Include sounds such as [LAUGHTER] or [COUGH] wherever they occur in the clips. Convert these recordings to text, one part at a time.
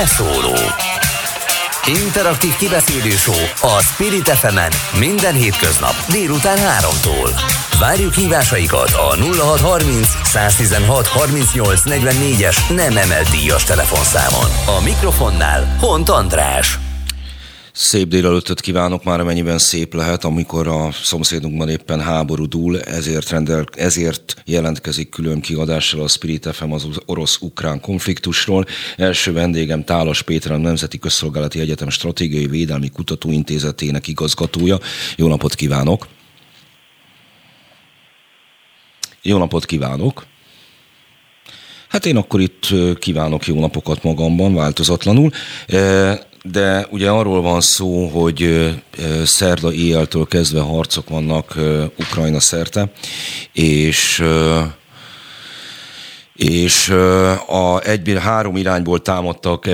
Beszóló Interaktív kibeszélő a Spirit fm minden hétköznap délután 3-tól. Várjuk hívásaikat a 0630 116 38 44-es nem emelt díjas telefonszámon. A mikrofonnál Hont András. Szép délelőttöt kívánok már, amennyiben szép lehet, amikor a szomszédunkban éppen háború dúl, ezért, rendel, ezért jelentkezik külön kiadással a Spirit FM az orosz-ukrán konfliktusról. Első vendégem Tálas Péter, a Nemzeti Közszolgálati Egyetem Stratégiai Védelmi Kutatóintézetének igazgatója. Jó napot kívánok! Jó napot kívánok! Hát én akkor itt kívánok jó napokat magamban, változatlanul de ugye arról van szó, hogy szerda éjjeltől kezdve harcok vannak Ukrajna szerte, és és a egyből három irányból támadtak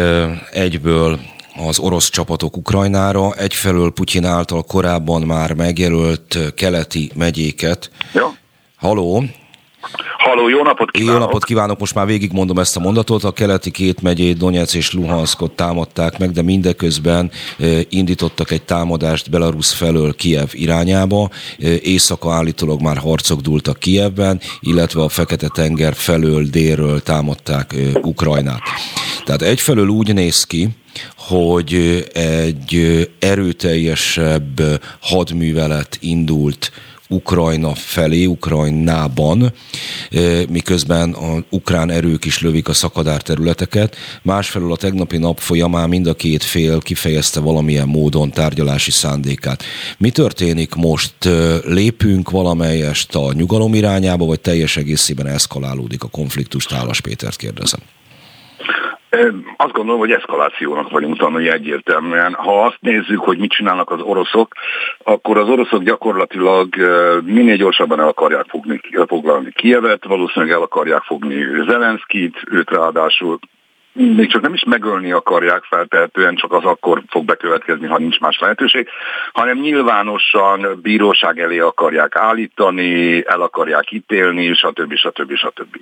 egyből az orosz csapatok Ukrajnára, egyfelől Putyin által korábban már megjelölt keleti megyéket. Ja. Haló, Halló, jó napot kívánok! Jó napot kívánok, most már végigmondom ezt a mondatot. A keleti két megyét, Donetsz és Luhanskot támadták meg, de mindeközben indítottak egy támadást Belarus felől Kiev irányába. Éjszaka állítólag már harcok dúltak Kievben, illetve a Fekete-tenger felől délről támadták Ukrajnát. Tehát egyfelől úgy néz ki, hogy egy erőteljesebb hadművelet indult Ukrajna felé, Ukrajnában, miközben a ukrán erők is lövik a szakadár területeket. Másfelől a tegnapi nap folyamán mind a két fél kifejezte valamilyen módon tárgyalási szándékát. Mi történik most? Lépünk valamelyest a nyugalom irányába, vagy teljes egészében eszkalálódik a konfliktus? Tálas Pétert kérdezem. Azt gondolom, hogy eszkalációnak vagyunk tanulni egyértelműen. Ha azt nézzük, hogy mit csinálnak az oroszok, akkor az oroszok gyakorlatilag minél gyorsabban el akarják fogni, foglalni Kievet, valószínűleg el akarják fogni Zelenszkit, őt ráadásul még csak nem is megölni akarják feltehetően, csak az akkor fog bekövetkezni, ha nincs más lehetőség, hanem nyilvánosan bíróság elé akarják állítani, el akarják ítélni, stb. stb. stb.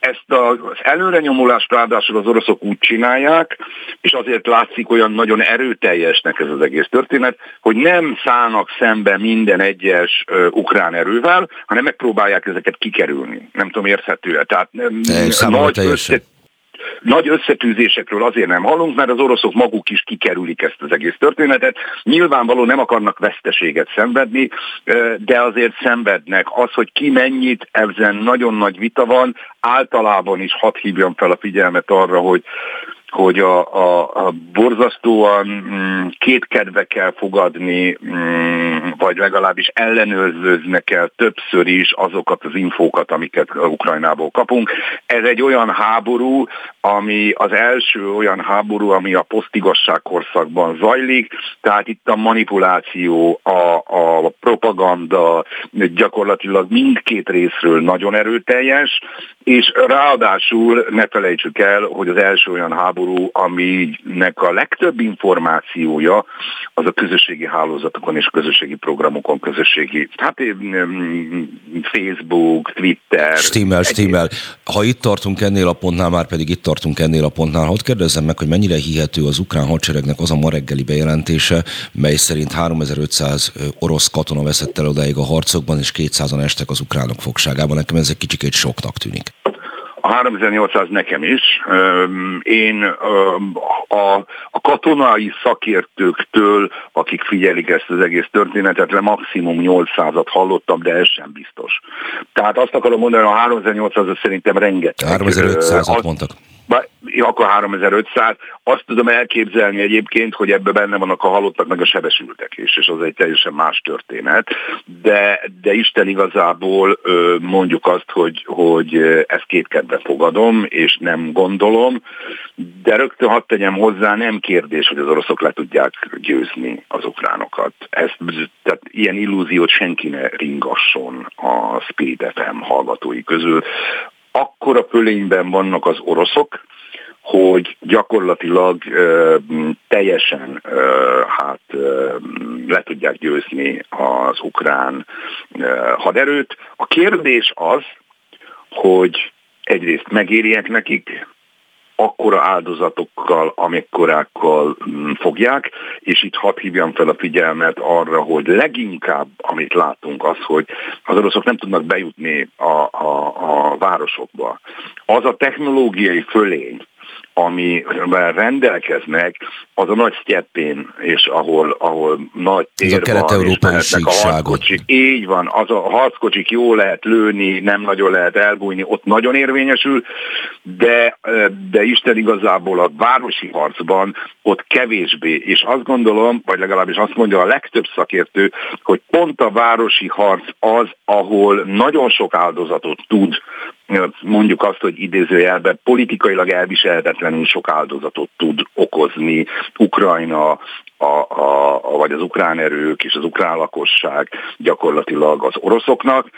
Ezt az előrenyomulást ráadásul az oroszok úgy csinálják, és azért látszik olyan nagyon erőteljesnek ez az egész történet, hogy nem szállnak szembe minden egyes ukrán erővel, hanem megpróbálják ezeket kikerülni. Nem tudom, érthető-e. Tehát nagy össze, nagy összetűzésekről azért nem hallunk, mert az oroszok maguk is kikerülik ezt az egész történetet. Nyilvánvaló nem akarnak veszteséget szenvedni, de azért szenvednek. Az, hogy ki mennyit, ezen nagyon nagy vita van, általában is hadd hívjam fel a figyelmet arra, hogy hogy a, a, a borzasztóan mm, kétkedve kell fogadni, mm, vagy legalábbis ellenőrzőznek el többször is azokat az infókat, amiket Ukrajnából kapunk. Ez egy olyan háború, ami az első olyan háború, ami a posztigasság korszakban zajlik, tehát itt a manipuláció, a, a propaganda gyakorlatilag mindkét részről nagyon erőteljes, és ráadásul ne felejtsük el, hogy az első olyan háború, aminek a legtöbb információja az a közösségi hálózatokon és közösségi programokon, közösségi, hát Facebook, Twitter. Stimmel, stimmel. Ha itt tartunk ennél a pontnál, már pedig itt tartunk ennél a pontnál, hogy kérdezzem meg, hogy mennyire hihető az ukrán hadseregnek az a ma reggeli bejelentése, mely szerint 3500 orosz katona veszett el odáig a harcokban, és 200-an estek az ukránok fogságában. Nekem ez egy kicsikét soknak tűnik. A 3800 nekem is. Én a, a katonai szakértőktől, akik figyelik ezt az egész történetet, le maximum 800-at hallottam, de ez sem biztos. Tehát azt akarom mondani, a 3800 szerintem rengeteg. 3500-at mondtak akkor 3500. Azt tudom elképzelni egyébként, hogy ebben benne vannak a halottak meg a sebesültek is, és az egy teljesen más történet. De, de Isten igazából mondjuk azt, hogy, hogy ezt kétkedve fogadom, és nem gondolom, de rögtön hadd tegyem hozzá, nem kérdés, hogy az oroszok le tudják győzni az ukránokat. Ez, tehát ilyen illúziót senki ne ringasson a Speed FM hallgatói közül akkora fölényben vannak az oroszok, hogy gyakorlatilag ö, teljesen ö, hát ö, le tudják győzni az ukrán ö, haderőt. A kérdés az, hogy egyrészt megérjek nekik akkora áldozatokkal, amekkorákkal mm, fogják, és itt hadd hívjam fel a figyelmet arra, hogy leginkább, amit látunk, az, hogy az oroszok nem tudnak bejutni a, a, a városokba. Az a technológiai fölény, amivel rendelkeznek, az a nagy sztyeppén, és ahol, ahol nagy tér Ez a kelet-európai síkságot. Így van, az a harckocsik jó lehet lőni, nem nagyon lehet elbújni, ott nagyon érvényesül, de, de Isten igazából a városi harcban ott kevésbé, és azt gondolom, vagy legalábbis azt mondja a legtöbb szakértő, hogy pont a városi harc az, ahol nagyon sok áldozatot tud mondjuk azt, hogy idézőjelben politikailag elviselhetetlenül sok áldozatot tud okozni Ukrajna, a, a, a, vagy az ukrán erők és az ukrán lakosság gyakorlatilag az oroszoknak.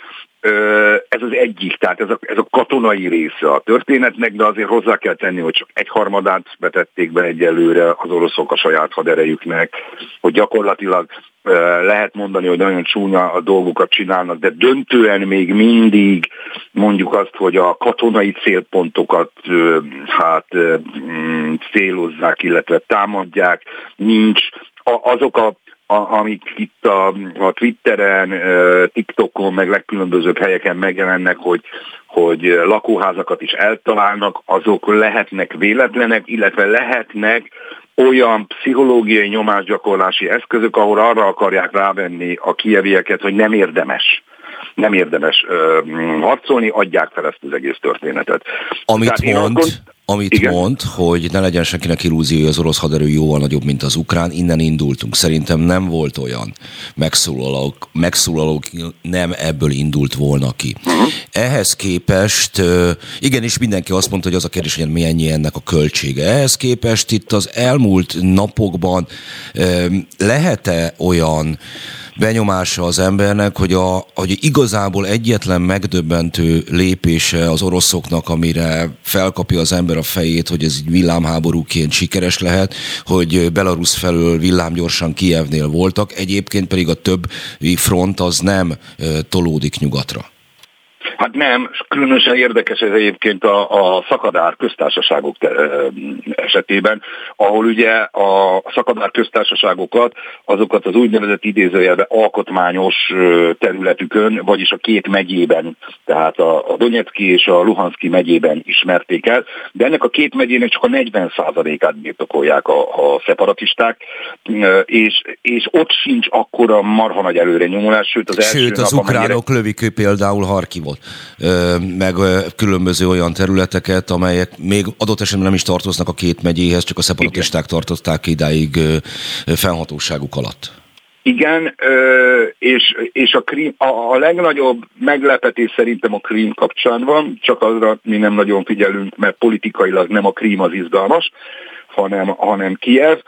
Ez az egyik, tehát ez a, ez a katonai része a történetnek, de azért hozzá kell tenni, hogy csak egyharmadát vetették be egyelőre az oroszok a saját haderejüknek, hogy gyakorlatilag lehet mondani, hogy nagyon csúnya a dolgokat csinálnak, de döntően még mindig mondjuk azt, hogy a katonai célpontokat hát célozzák, illetve támadják, nincs. Azok a, amik itt a, a Twitteren, TikTokon, meg legkülönbözőbb helyeken megjelennek, hogy, hogy lakóházakat is eltalálnak, azok lehetnek véletlenek, illetve lehetnek olyan pszichológiai nyomásgyakorlási eszközök, ahol arra akarják rávenni a kievieket, hogy nem érdemes nem érdemes ö, harcolni, adják fel ezt az egész történetet. Amit Tehát mond, gond... amit Igen? mond, hogy ne legyen senkinek illúziója, az orosz haderő jóval nagyobb, mint az ukrán, innen indultunk. Szerintem nem volt olyan megszólaló, megszólaló nem ebből indult volna ki. Uh-huh. Ehhez képest, igenis mindenki azt mondta, hogy az a kérdés, hogy mi ennyi ennek a költsége. Ehhez képest itt az elmúlt napokban lehet-e olyan benyomása az embernek, hogy, a, hogy igazából egyetlen megdöbbentő lépése az oroszoknak, amire felkapja az ember a fejét, hogy ez egy villámháborúként sikeres lehet, hogy Belarus felől villámgyorsan Kievnél voltak, egyébként pedig a több front az nem tolódik nyugatra. Hát nem, különösen érdekes ez egyébként a, a szakadár köztársaságok esetében, ahol ugye a szakadár köztársaságokat, azokat az úgynevezett idézőjelben alkotmányos területükön, vagyis a két megyében, tehát a, a Donetszki és a Luhanszki megyében ismerték el, de ennek a két megyének csak a 40%-át birtokolják a, a szeparatisták, és, és ott sincs akkora marha nagy előre nyomulás, sőt az első Sőt, az nap, ukránok amennyire... lövik például Harkivot meg különböző olyan területeket, amelyek még adott esetben nem is tartoznak a két megyéhez, csak a szeparatisták tartották idáig fennhatóságuk alatt. Igen, és, és a, krím, a, a legnagyobb meglepetés szerintem a krím kapcsán van, csak azra mi nem nagyon figyelünk, mert politikailag nem a krím az izgalmas, hanem, hanem Kiev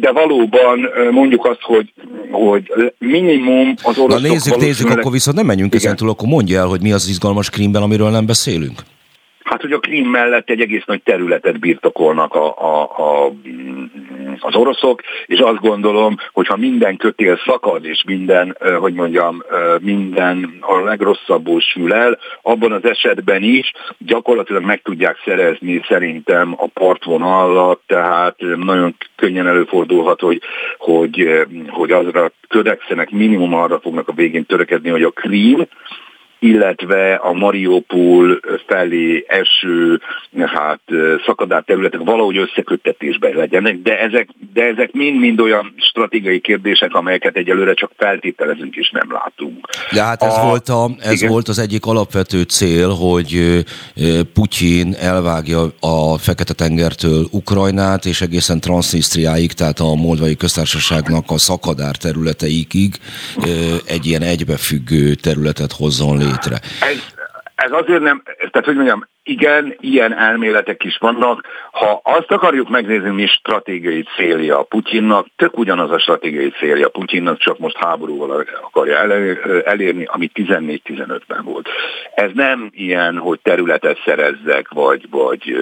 de valóban mondjuk azt, hogy, hogy minimum az oroszok... Na nézzük, nézzük, akkor viszont nem menjünk ezen túl, akkor mondja el, hogy mi az izgalmas krímben, amiről nem beszélünk. Hát, hogy a Krím mellett egy egész nagy területet birtokolnak a, a, a, az oroszok, és azt gondolom, hogy ha minden kötél szakad, és minden, hogy mondjam, minden a legrosszabbul sül el, abban az esetben is gyakorlatilag meg tudják szerezni szerintem a partvonalat, tehát nagyon könnyen előfordulhat, hogy, hogy, hogy azra ködekszenek, minimum arra fognak a végén törekedni, hogy a Krím, illetve a Mariupol felé eső hát, szakadár területek valahogy összeköttetésben legyenek, de ezek, de ezek mind-mind olyan stratégiai kérdések, amelyeket egyelőre csak feltételezünk és nem látunk. De hát ez, a, volt, a, ez volt az egyik alapvető cél, hogy Putyin elvágja a Fekete-tengertől Ukrajnát, és egészen Transnistriáig, tehát a Moldvai köztársaságnak a szakadár területeikig egy ilyen egybefüggő területet hozzon létre létre. Ez, azért nem, tehát hogy mondjam, igen, ilyen elméletek is vannak. Ha azt akarjuk megnézni, mi stratégiai célja Putyinnak, tök ugyanaz a stratégiai célja Putyinnak, csak most háborúval akarja elérni, ami 14-15-ben volt. Ez nem ilyen, hogy területet szerezzek, vagy, vagy,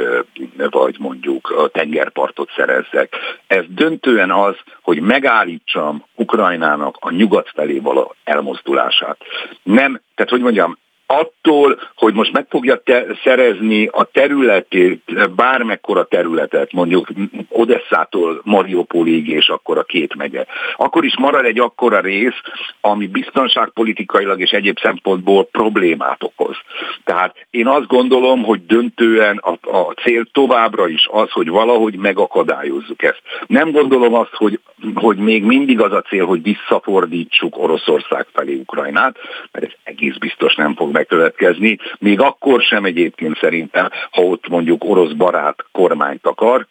vagy mondjuk a tengerpartot szerezzek. Ez döntően az, hogy megállítsam Ukrajnának a nyugat felé való elmozdulását. Nem, tehát hogy mondjam, attól, hogy most meg fogja te- szerezni a területét, bármekkora területet, mondjuk Odesszától Mariupolig és akkor a két megye, akkor is marad egy akkora rész, ami biztonságpolitikailag és egyéb szempontból problémát okoz. Tehát én azt gondolom, hogy döntően a, a cél továbbra is az, hogy valahogy megakadályozzuk ezt. Nem gondolom azt, hogy, hogy még mindig az a cél, hogy visszafordítsuk Oroszország felé Ukrajnát, mert ez egész biztos nem fog megkövetkezni, még akkor sem egyébként szerintem, ha ott mondjuk orosz barát kormányt akar,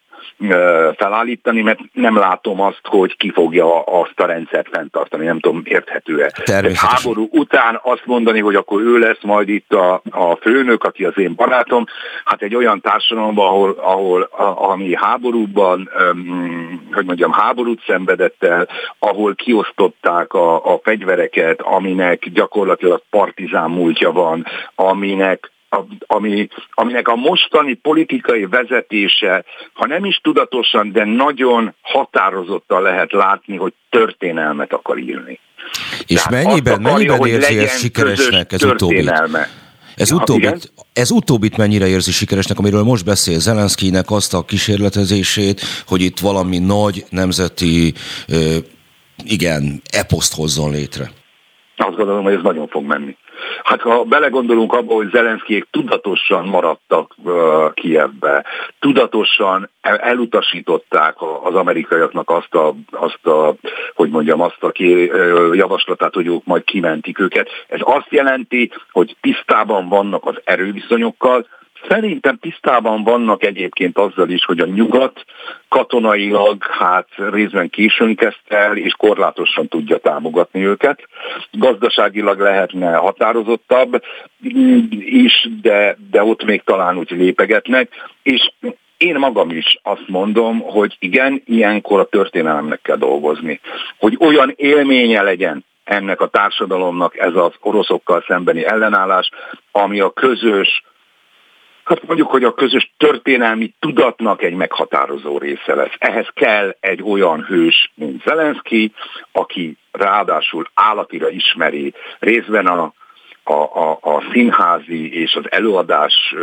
felállítani, mert nem látom azt, hogy ki fogja azt a rendszert fenntartani, nem tudom, érthető-e. Háború után azt mondani, hogy akkor ő lesz majd itt a, a főnök, aki az én barátom, hát egy olyan társadalomban, ahol, ahol a, ami háborúban, um, hogy mondjam, háborút szenvedett el, ahol kiosztották a, a fegyvereket, aminek gyakorlatilag partizán múltja van, aminek ami, aminek a mostani politikai vezetése, ha nem is tudatosan, de nagyon határozottan lehet látni, hogy történelmet akar írni. És Tehát mennyiben, akarja, mennyiben érzi ezt sikeresnek ez utóbbit? Ez, utóbbit, ez utóbbit mennyire érzi sikeresnek, amiről most beszél Zelenszkinek azt a kísérletezését, hogy itt valami nagy nemzeti, igen, eposzt hozzon létre? Azt gondolom, hogy ez nagyon fog menni. Hát ha belegondolunk abba, hogy Zelenszkijék tudatosan maradtak uh, Kievbe, tudatosan elutasították az amerikaiaknak azt a, azt a hogy mondjam, azt a ki, javaslatát, hogy ők majd kimentik őket. Ez azt jelenti, hogy tisztában vannak az erőviszonyokkal, Szerintem tisztában vannak egyébként azzal is, hogy a nyugat katonailag hát részben későn kezdte el, és korlátosan tudja támogatni őket. Gazdaságilag lehetne határozottabb is, de, de ott még talán úgy lépegetnek, és én magam is azt mondom, hogy igen, ilyenkor a történelemnek kell dolgozni. Hogy olyan élménye legyen ennek a társadalomnak ez az oroszokkal szembeni ellenállás, ami a közös Hát mondjuk, hogy a közös történelmi tudatnak egy meghatározó része lesz. Ehhez kell egy olyan hős, mint Zelenszky, aki ráadásul állatira ismeri részben a, a, a, a színházi és az előadás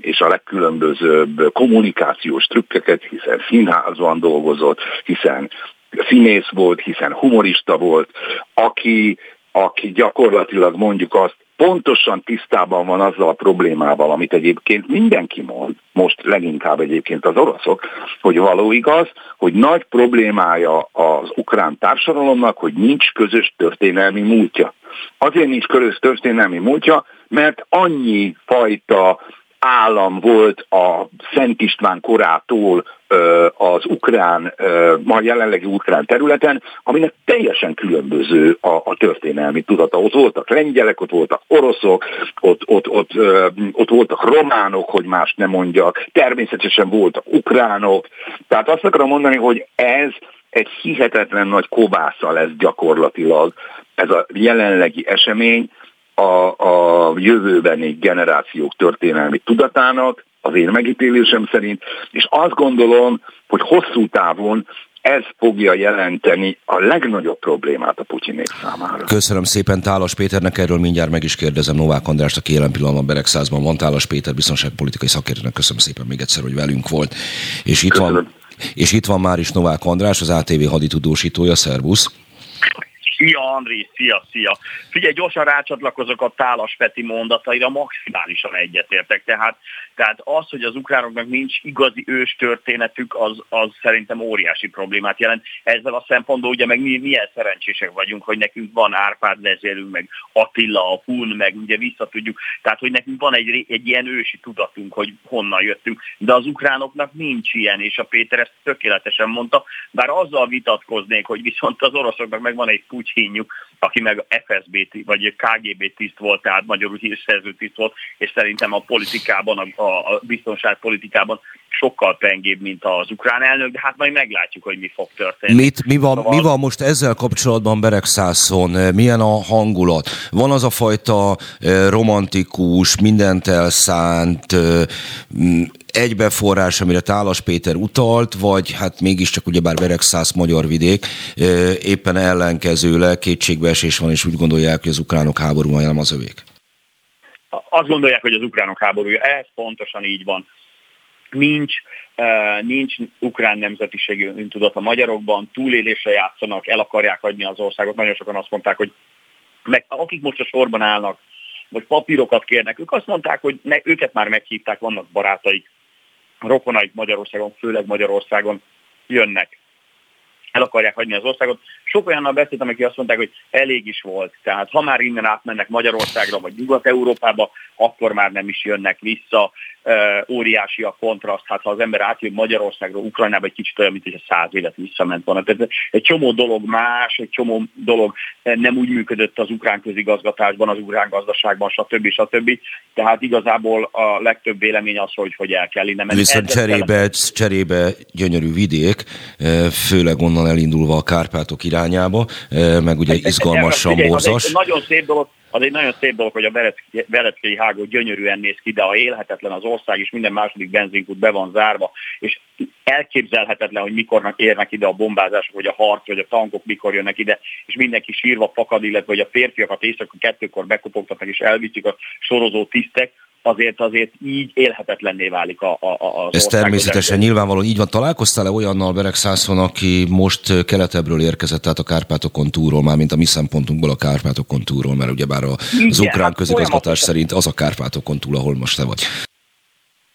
és a legkülönbözőbb kommunikációs trükkeket, hiszen színházban dolgozott, hiszen színész volt, hiszen humorista volt, aki, aki gyakorlatilag mondjuk azt pontosan tisztában van azzal a problémával, amit egyébként mindenki mond, most leginkább egyébként az oroszok, hogy való igaz, hogy nagy problémája az ukrán társadalomnak, hogy nincs közös történelmi múltja. Azért nincs közös történelmi múltja, mert annyi fajta állam volt a Szent István korától az ukrán, ma jelenlegi ukrán területen, aminek teljesen különböző a, a történelmi tudata. Ott voltak lengyelek, ott voltak oroszok, ott, ott, ott, ott voltak románok, hogy más nem mondjak, természetesen voltak ukránok. Tehát azt akarom mondani, hogy ez egy hihetetlen nagy kobásza lesz gyakorlatilag ez a jelenlegi esemény, a, a jövőbeni generációk történelmi tudatának, az én megítélésem szerint, és azt gondolom, hogy hosszú távon ez fogja jelenteni a legnagyobb problémát a Putyinék számára. Köszönöm szépen Tálas Péternek, erről mindjárt meg is kérdezem Novák Andrást, aki jelen pillanatban Beregszázban van. Tálas Péter biztonságpolitikai szakértőnek köszönöm szépen még egyszer, hogy velünk volt. És itt, van, és itt van már is Novák András, az ATV haditudósítója, szervusz. Szia, André, szia, szia. Figyelj, gyorsan rácsatlakozok a Tálas Peti mondataira, maximálisan egyetértek. Tehát, tehát az, hogy az ukránoknak nincs igazi ős történetük, az, az szerintem óriási problémát jelent. Ezzel a szempontból ugye meg mi milyen szerencsések vagyunk, hogy nekünk van Árpád vezérünk, meg Attila, a Hun, meg ugye vissza tudjuk. Tehát, hogy nekünk van egy, egy ilyen ősi tudatunk, hogy honnan jöttünk. De az ukránoknak nincs ilyen, és a Péter ezt tökéletesen mondta. Bár azzal vitatkoznék, hogy viszont az oroszoknak meg van egy hínjuk, aki meg FSB vagy KGB tiszt volt, tehát magyarul hírszerző tiszt volt, és szerintem a politikában, a, a biztonságpolitikában sokkal pengébb, mint az ukrán elnök, de hát majd meglátjuk, hogy mi fog történni. Mit, mi, van, szóval... mi van most ezzel kapcsolatban Beregszászon? Milyen a hangulat? Van az a fajta eh, romantikus, mindent elszánt, eh, egybeforrás, amire Tálas Péter utalt, vagy hát mégiscsak ugyebár Beregszász magyar vidék, éppen ellenkezőleg kétségbeesés van, és úgy gondolják, hogy az ukránok háborúban nem az övék. azt gondolják, hogy az ukránok háborúja. Ez pontosan így van. Nincs, uh, nincs ukrán nemzetiségű öntudat a magyarokban, túlélésre játszanak, el akarják hagyni az országot. Nagyon sokan azt mondták, hogy meg, akik most a sorban állnak, vagy papírokat kérnek, ők azt mondták, hogy ne, őket már meghívták, vannak barátaik, rokonaik Magyarországon, főleg Magyarországon jönnek el akarják hagyni az országot. Sok olyannal beszéltem, akik azt mondták, hogy elég is volt. Tehát ha már innen átmennek Magyarországra vagy Nyugat-Európába, akkor már nem is jönnek vissza. óriási a kontraszt. Hát ha az ember átjön Magyarországról, Ukrajnába, egy kicsit olyan, mint hogy a száz évet visszament volna. Tehát egy csomó dolog más, egy csomó dolog nem úgy működött az ukrán közigazgatásban, az ukrán gazdaságban, stb. stb. Tehát igazából a legtöbb vélemény az, hogy, hogy el kell innen menni. Viszont cserébe, cserébe gyönyörű vidék, főleg onnan elindulva a Kárpátok irányába, meg ugye izgalmasan borzas. Nagyon szép dolog, az egy nagyon szép dolog, hogy a Vereckei hágó gyönyörűen néz ki, de a élhetetlen az ország, és minden második benzinkút be van zárva, és elképzelhetetlen, hogy mikor érnek ide a bombázások, vagy a harc, vagy a tankok mikor jönnek ide, és mindenki sírva fakad, illetve hogy a férfiakat éjszaka kettőkor bekopogtatnak és elviszik a sorozó tisztek, azért azért így élhetetlenné válik a, a, az Ez természetesen nyilvánvalóan így van. Találkoztál-e olyannal Berek Szászon, aki most keletebbről érkezett, tehát a Kárpátokon túlról, már mint a mi szempontunkból a Kárpátokon túlról, mert ugyebár az Igen, ukrán hát közigazgatás szerint az a Kárpátokon túl, ahol most te vagy.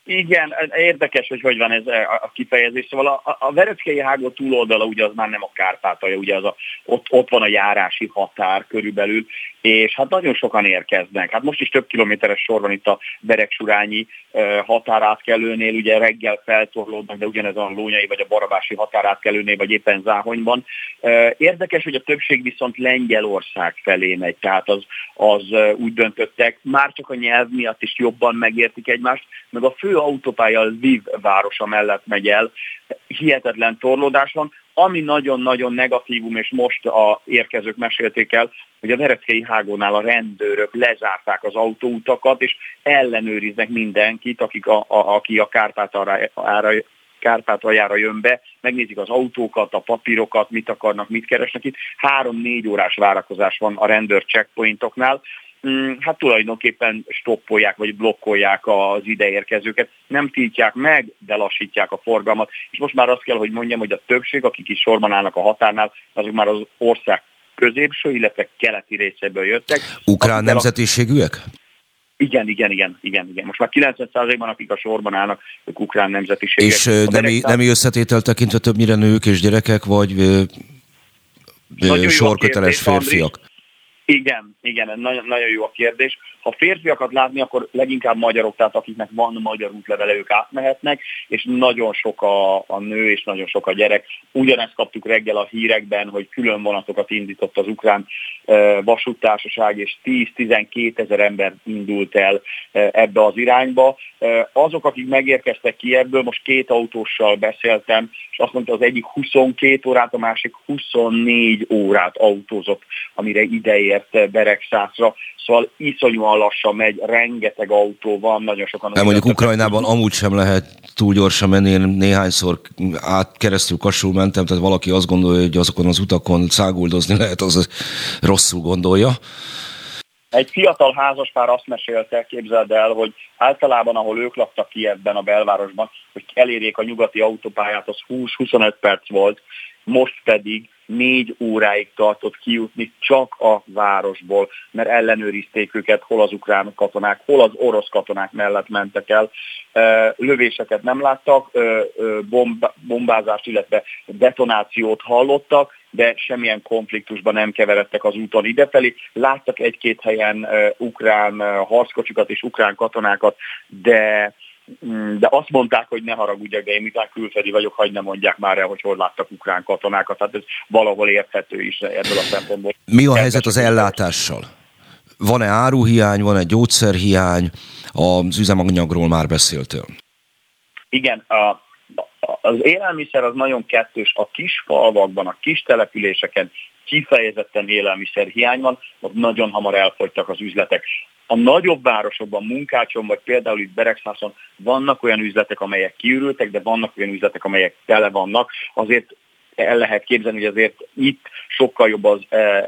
Igen, érdekes, hogy hogy van ez a kifejezés. Szóval a, a Vereckei hágó túloldala ugye az már nem a Kárpátalja, ugye az a, ott, ott van a járási határ körülbelül, és hát nagyon sokan érkeznek. Hát most is több kilométeres sor van itt a Beregsurányi határátkelőnél, ugye reggel feltorlódnak, de ugyanez a Lónyai vagy a Barabási határátkelőnél, vagy éppen Záhonyban. Érdekes, hogy a többség viszont Lengyelország felé megy, tehát az, az úgy döntöttek, már csak a nyelv miatt is jobban megértik egymást, meg a fő autópálya Lviv városa mellett megy el, hihetetlen torlódás van, ami nagyon-nagyon negatívum, és most a érkezők mesélték el, hogy a Vereckei hágónál a rendőrök lezárták az autóutakat, és ellenőriznek mindenkit, akik a, a, aki a Kárpátaljára, Kárpátaljára jön be, megnézik az autókat, a papírokat, mit akarnak, mit keresnek itt. Három-négy órás várakozás van a rendőr checkpointoknál, hát tulajdonképpen stoppolják vagy blokkolják az ideérkezőket. Nem tiltják meg, de lassítják a forgalmat. És most már azt kell, hogy mondjam, hogy a többség, akik is sorban állnak a határnál, azok már az ország középső, illetve keleti részéből jöttek. Ukrán nemzetiségűek? Igen, igen, igen, igen, igen. Most már 90%-ban, akik a sorban állnak, ők ukrán nemzetiségek. És nemi, nemi összetétel tekintve többnyire nők és gyerekek, vagy sorköteles férfiak? Andris. Igen, igen, nagyon, nagyon jó a kérdés. Ha férfiakat látni, akkor leginkább magyarok, tehát akiknek van magyar útlevele, ők átmehetnek, és nagyon sok a, a nő, és nagyon sok a gyerek. Ugyanezt kaptuk reggel a hírekben, hogy külön vonatokat indított az ukrán e, vasúttársaság, és 10-12 ezer ember indult el e, ebbe az irányba. E, azok, akik megérkeztek ki ebből, most két autóssal beszéltem, és azt mondta, az egyik 22 órát, a másik 24 órát autózott, amire ideért Beregszászra. Szóval iszonyúan lassan megy, rengeteg autó van, nagyon sokan... Nem, mondjuk Ukrajnában amúgy sem lehet túl gyorsan menni, én néhányszor át keresztül Kassul mentem, tehát valaki azt gondolja, hogy azokon az utakon száguldozni lehet, az rosszul gondolja. Egy fiatal házaspár azt mesélte, képzeld el, hogy általában, ahol ők laktak ki ebben a belvárosban, hogy elérjék a nyugati autópályát, az 20-25 perc volt, most pedig négy óráig tartott kijutni csak a városból, mert ellenőrizték őket, hol az ukrán katonák, hol az orosz katonák mellett mentek el. Lövéseket nem láttak, bombázást, illetve detonációt hallottak, de semmilyen konfliktusban nem keveredtek az úton idefelé. Láttak egy-két helyen ukrán harckocsikat és ukrán katonákat, de de azt mondták, hogy ne haragudjak, de én miután külföldi vagyok, hagyd ne mondják már el, hogy hol láttak ukrán katonákat, tehát ez valahol érthető is ebből a szempontból. Mi a helyzet az ellátással? Van-e áruhiány, van-e gyógyszerhiány? Az üzemanyagról már beszéltél. Igen, a, az élelmiszer az nagyon kettős. A kis falvakban, a kis településeken kifejezetten élelmiszer hiány van, ott nagyon hamar elfogytak az üzletek. A nagyobb városokban, Munkácson, vagy például itt Beregszászon vannak olyan üzletek, amelyek kiürültek, de vannak olyan üzletek, amelyek tele vannak. Azért el lehet képzelni, hogy azért itt sokkal jobb az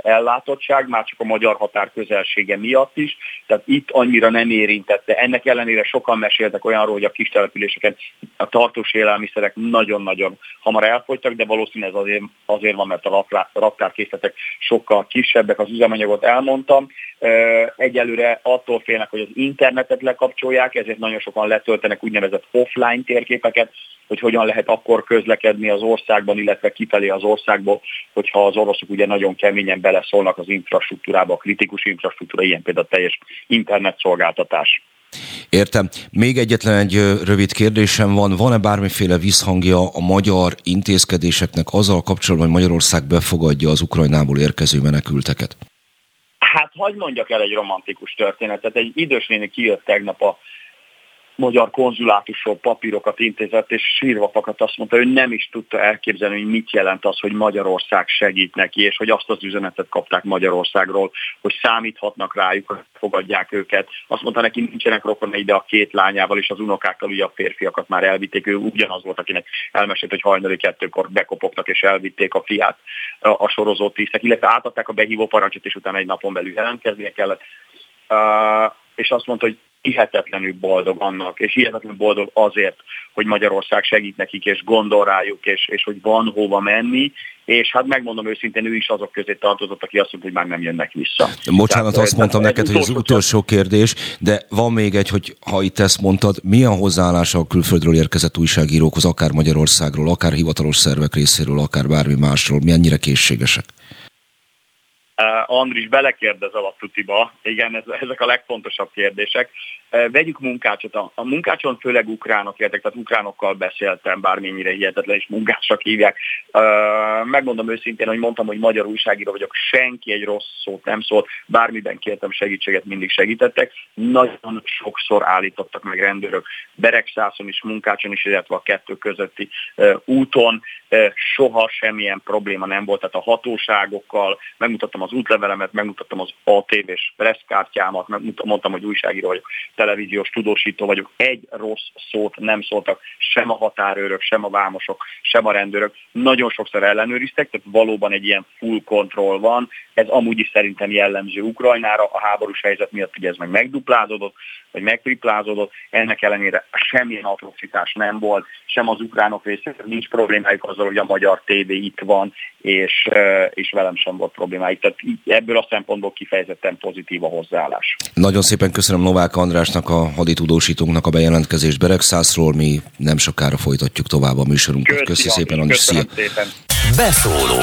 ellátottság, már csak a magyar határ közelsége miatt is, tehát itt annyira nem érintette. Ennek ellenére sokan meséltek olyanról, hogy a kis településeken a tartós élelmiszerek nagyon-nagyon hamar elfogytak, de valószínűleg ez azért, azért van, mert a raktárkészletek sokkal kisebbek, az üzemanyagot elmondtam. Egyelőre attól félnek, hogy az internetet lekapcsolják, ezért nagyon sokan letöltenek úgynevezett offline térképeket, hogy hogyan lehet akkor közlekedni az országban, illetve kifelé az országból, hogyha az oroszok ugye nagyon keményen beleszólnak az infrastruktúrába, a kritikus infrastruktúra, ilyen például teljes internetszolgáltatás. Értem. Még egyetlen egy rövid kérdésem van. Van-e bármiféle visszhangja a magyar intézkedéseknek azzal kapcsolatban, hogy Magyarország befogadja az Ukrajnából érkező menekülteket? Hát hagyd mondjak el egy romantikus történetet. Egy idős néni kijött tegnap a magyar konzulátusról papírokat intézett, és sírva fakadt azt mondta, hogy nem is tudta elképzelni, hogy mit jelent az, hogy Magyarország segít neki, és hogy azt az üzenetet kapták Magyarországról, hogy számíthatnak rájuk, hogy fogadják őket. Azt mondta neki, nincsenek rokonai, de a két lányával és az unokákkal, ugye a férfiakat már elvitték, ő ugyanaz volt, akinek elmesélt, hogy hajnali kettőkor bekopogtak és elvitték a fiát a, sorozó tisztek, illetve átadták a behívó parancsot, és utána egy napon belül jelentkeznie kellett. Uh, és azt mondta, hogy hihetetlenül boldog annak, és hihetetlenül boldog azért, hogy Magyarország segít nekik, és gondol rájuk, és, és hogy van hova menni, és hát megmondom őszintén, ő is azok közé tartozott, aki azt mondta, hogy már nem jönnek vissza. Bocsánat, tehát, azt mondtam neked, hogy az utolsó kérdés, de van még egy, hogy ha itt ezt mondtad, milyen hozzáállása a külföldről érkezett újságírókhoz, akár Magyarországról, akár hivatalos szervek részéről, akár bármi másról, mennyire készségesek? Uh, Andris belekérdez a tutiba, igen, ez, ezek a legfontosabb kérdések. Uh, vegyük munkácsot. A, a munkácson főleg ukránok értek, tehát ukránokkal beszéltem, bármennyire hihetetlen, és munkácsak hívják. Uh, megmondom őszintén, hogy mondtam, hogy magyar újságíró vagyok, senki egy rossz szót nem szólt, bármiben kértem segítséget, mindig segítettek. Nagyon sokszor állítottak meg rendőrök, Beregszászon is, munkácson is, illetve a kettő közötti úton. Soha semmilyen probléma nem volt, tehát a hatóságokkal megmutattam az útlevelemet, megmutattam az ATV-s presszkártyámat, mondtam, hogy újságíró vagyok, televíziós tudósító vagyok. Egy rossz szót nem szóltak sem a határőrök, sem a vámosok, sem a rendőrök. Nagyon sokszor ellenőriztek, tehát valóban egy ilyen full control van. Ez amúgy is szerintem jellemző Ukrajnára, a háborús helyzet miatt ugye ez meg megduplázódott, vagy megtriplázódott, ennek ellenére semmilyen atrocitás nem volt, sem az ukránok részéről nincs problémájuk azzal, hogy a magyar tévé itt van, és, és velem sem volt problémájuk. Tehát ebből a szempontból kifejezetten pozitív a hozzáállás. Nagyon szépen köszönöm Novák Andrásnak, a haditudósítónknak a bejelentkezést Beregszászról. Mi nem sokára folytatjuk tovább a műsorunkat. Köszi, Köszi szépen, András. Szia. Szépen. Beszóló.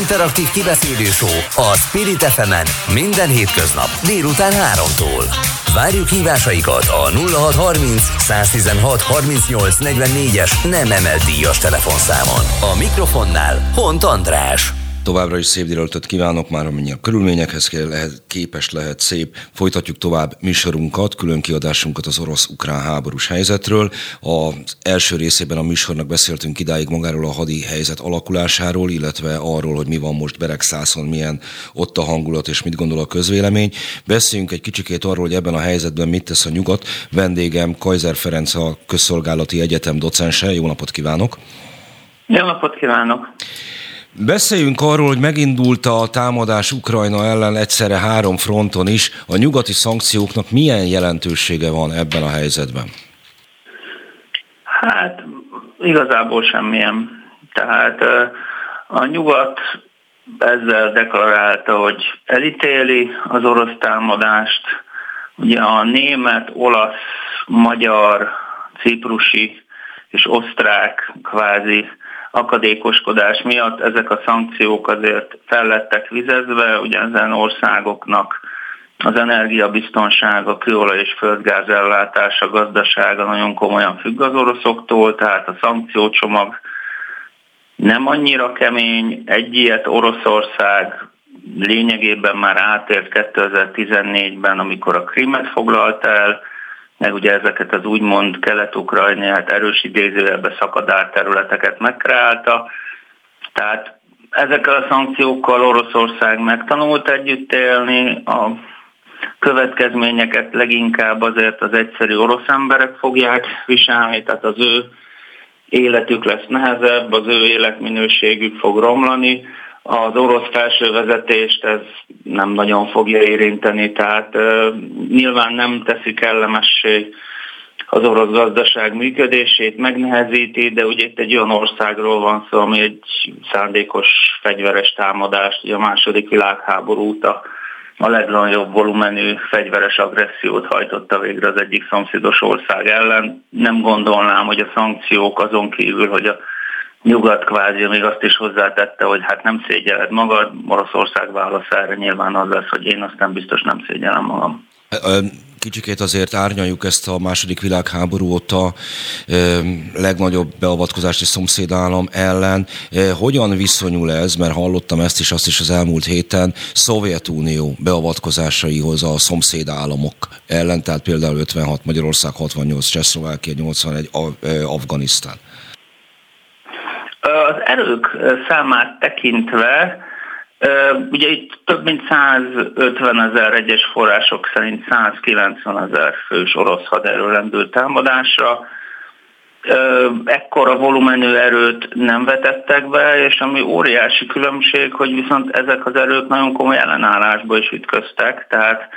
Interaktív kibeszélő a Spirit fm minden hétköznap délután 3-tól. Várjuk hívásaikat a 0630 116 38 44-es nem emelt díjas telefonszámon. A mikrofonnál Hont András. Továbbra is szép délelőttet kívánok, már amennyi a körülményekhez kell, lehet, képes lehet szép. Folytatjuk tovább műsorunkat, külön kiadásunkat az orosz-ukrán háborús helyzetről. Az első részében a műsornak beszéltünk idáig magáról a hadi helyzet alakulásáról, illetve arról, hogy mi van most Beregszászon, milyen ott a hangulat és mit gondol a közvélemény. Beszéljünk egy kicsikét arról, hogy ebben a helyzetben mit tesz a nyugat. Vendégem Kaiser Ferenc a Közszolgálati Egyetem docense. Jó napot kívánok! Jó napot kívánok! Beszéljünk arról, hogy megindult a támadás Ukrajna ellen egyszerre három fronton is. A nyugati szankcióknak milyen jelentősége van ebben a helyzetben? Hát igazából semmilyen. Tehát a nyugat ezzel deklarálta, hogy elítéli az orosz támadást. Ugye a német, olasz, magyar, ciprusi és osztrák kvázi akadékoskodás miatt ezek a szankciók azért fellettek vizezve, ugye ezen országoknak az energiabiztonsága, kőolaj és földgáz ellátása, gazdasága nagyon komolyan függ az oroszoktól, tehát a szankciócsomag nem annyira kemény. Egy ilyet Oroszország lényegében már átért 2014-ben, amikor a Krimet foglalt el, meg ugye ezeket az úgymond kelet-ukrajnát erős idézőjelbe szakadár területeket megkreálta. Tehát ezekkel a szankciókkal Oroszország megtanult együtt élni, a következményeket leginkább azért az egyszerű orosz emberek fogják viselni, tehát az ő életük lesz nehezebb, az ő életminőségük fog romlani, az orosz felső vezetést ez nem nagyon fogja érinteni, tehát nyilván nem teszi kellemessé az orosz gazdaság működését, megnehezíti, de ugye itt egy olyan országról van szó, ami egy szándékos fegyveres támadást, ugye a második világháború óta a legnagyobb volumenű fegyveres agressziót hajtotta végre az egyik szomszédos ország ellen. Nem gondolnám, hogy a szankciók azon kívül, hogy a nyugat kvázi még azt is hozzátette, hogy hát nem szégyeled magad, Oroszország válasz erre nyilván az lesz, hogy én azt nem biztos nem szégyelem magam kicsikét azért árnyaljuk ezt a második világháború óta legnagyobb beavatkozási szomszédállam ellen. Hogyan viszonyul ez, mert hallottam ezt is, azt is az elmúlt héten, Szovjetunió beavatkozásaihoz a szomszédállamok ellen, tehát például 56 Magyarország, 68 Csehszlovákia, 81 Afganisztán. Az erők számát tekintve Ugye itt több mint 150 ezer egyes források szerint 190 ezer fős orosz haderő rendült támadásra. Ekkora volumenű erőt nem vetettek be, és ami óriási különbség, hogy viszont ezek az erők nagyon komoly ellenállásba is ütköztek, tehát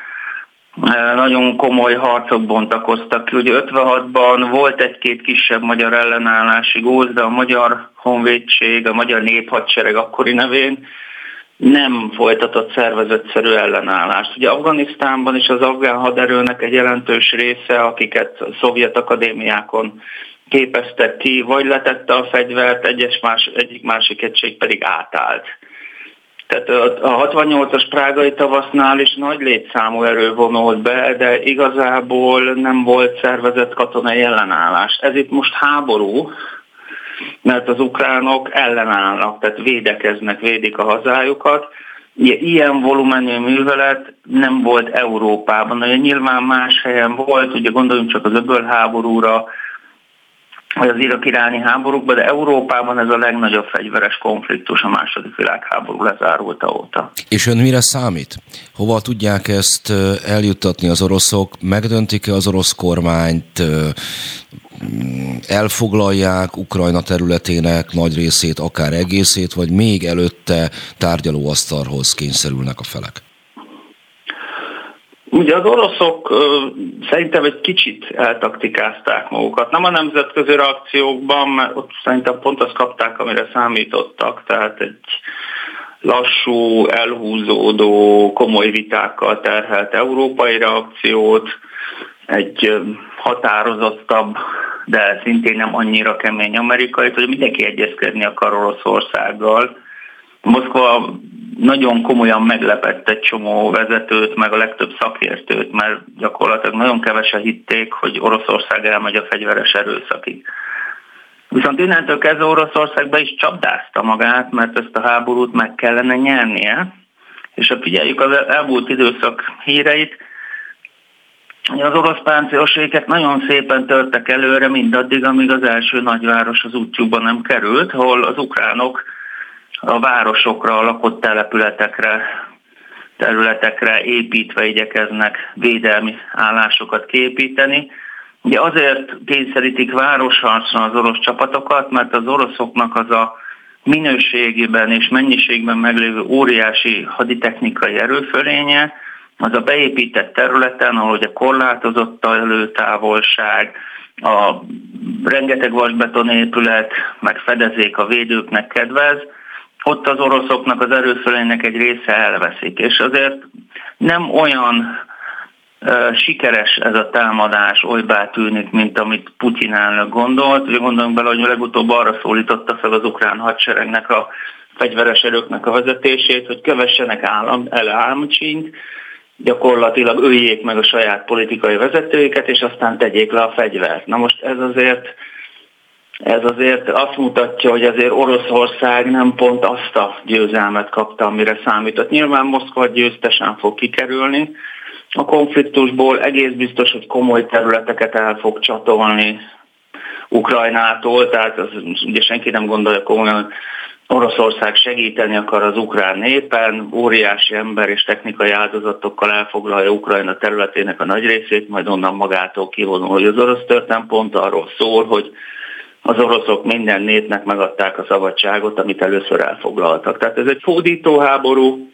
nagyon komoly harcok bontakoztak ki. Ugye 56-ban volt egy-két kisebb magyar ellenállási góz, de a magyar honvédség, a magyar néphadsereg akkori nevén nem folytatott szervezetszerű ellenállást. Ugye Afganisztánban is az afgán haderőnek egy jelentős része, akiket a szovjet akadémiákon képeztek ki, vagy letette a fegyvert, egyes más, egyik másik egység pedig átállt. Tehát a 68-as prágai tavasznál is nagy létszámú erő vonult be, de igazából nem volt szervezett katonai ellenállás. Ez itt most háború, mert az ukránok ellenállnak, tehát védekeznek, védik a hazájukat. Ilyen volumenű művelet nem volt Európában, ugye nyilván más helyen volt, ugye gondoljunk csak az öbölháborúra, vagy az irak-iráni háborúkban, de Európában ez a legnagyobb fegyveres konfliktus a második világháború lezárulta óta. És ön mire számít? Hova tudják ezt eljuttatni az oroszok? Megdöntik-e az orosz kormányt? elfoglalják Ukrajna területének nagy részét, akár egészét, vagy még előtte tárgyalóasztalhoz kényszerülnek a felek? Ugye az oroszok szerintem egy kicsit eltaktikázták magukat. Nem a nemzetközi reakciókban, mert ott szerintem pont azt kapták, amire számítottak, tehát egy lassú, elhúzódó, komoly vitákkal terhelt európai reakciót, egy határozottabb, de szintén nem annyira kemény amerikai, hogy mindenki egyezkedni akar Oroszországgal. Moszkva nagyon komolyan meglepett egy csomó vezetőt, meg a legtöbb szakértőt, mert gyakorlatilag nagyon kevesen hitték, hogy Oroszország elmegy a fegyveres erőszakig. Viszont innentől kezdve Oroszország be is csapdázta magát, mert ezt a háborút meg kellene nyernie, és ha figyeljük az elmúlt időszak híreit, az orosz páncéloséket nagyon szépen törtek előre mindaddig, amíg az első nagyváros az útjukban nem került, ahol az ukránok a városokra, a lakott települetekre, területekre építve igyekeznek védelmi állásokat képíteni. Ugye azért kényszerítik városharcra az orosz csapatokat, mert az oroszoknak az a minőségében és mennyiségben meglévő óriási haditechnikai erőfölénye, az a beépített területen, ahol ugye korlátozott a előtávolság, a rengeteg vasbeton épület, meg fedezék a védőknek kedvez, ott az oroszoknak az erőfölénynek egy része elveszik. És azért nem olyan sikeres ez a támadás, olybá tűnik, mint amit Putyin elnök gondolt. Ugye gondolunk bele, hogy legutóbb arra szólította fel az ukrán hadseregnek a fegyveres erőknek a vezetését, hogy kövessenek állam, el álmcsínt, gyakorlatilag öljék meg a saját politikai vezetőiket, és aztán tegyék le a fegyvert. Na most ez azért, ez azért azt mutatja, hogy azért Oroszország nem pont azt a győzelmet kapta, amire számított. Nyilván Moszkva győztesen fog kikerülni a konfliktusból, egész biztos, hogy komoly területeket el fog csatolni Ukrajnától, tehát az, ugye senki nem gondolja komolyan, Oroszország segíteni akar az ukrán népen, óriási ember és technikai áldozatokkal elfoglalja Ukrajna területének a nagy részét, majd onnan magától kivonul, hogy az orosz történet pont arról szól, hogy az oroszok minden népnek megadták a szabadságot, amit először elfoglaltak. Tehát ez egy fódító háború.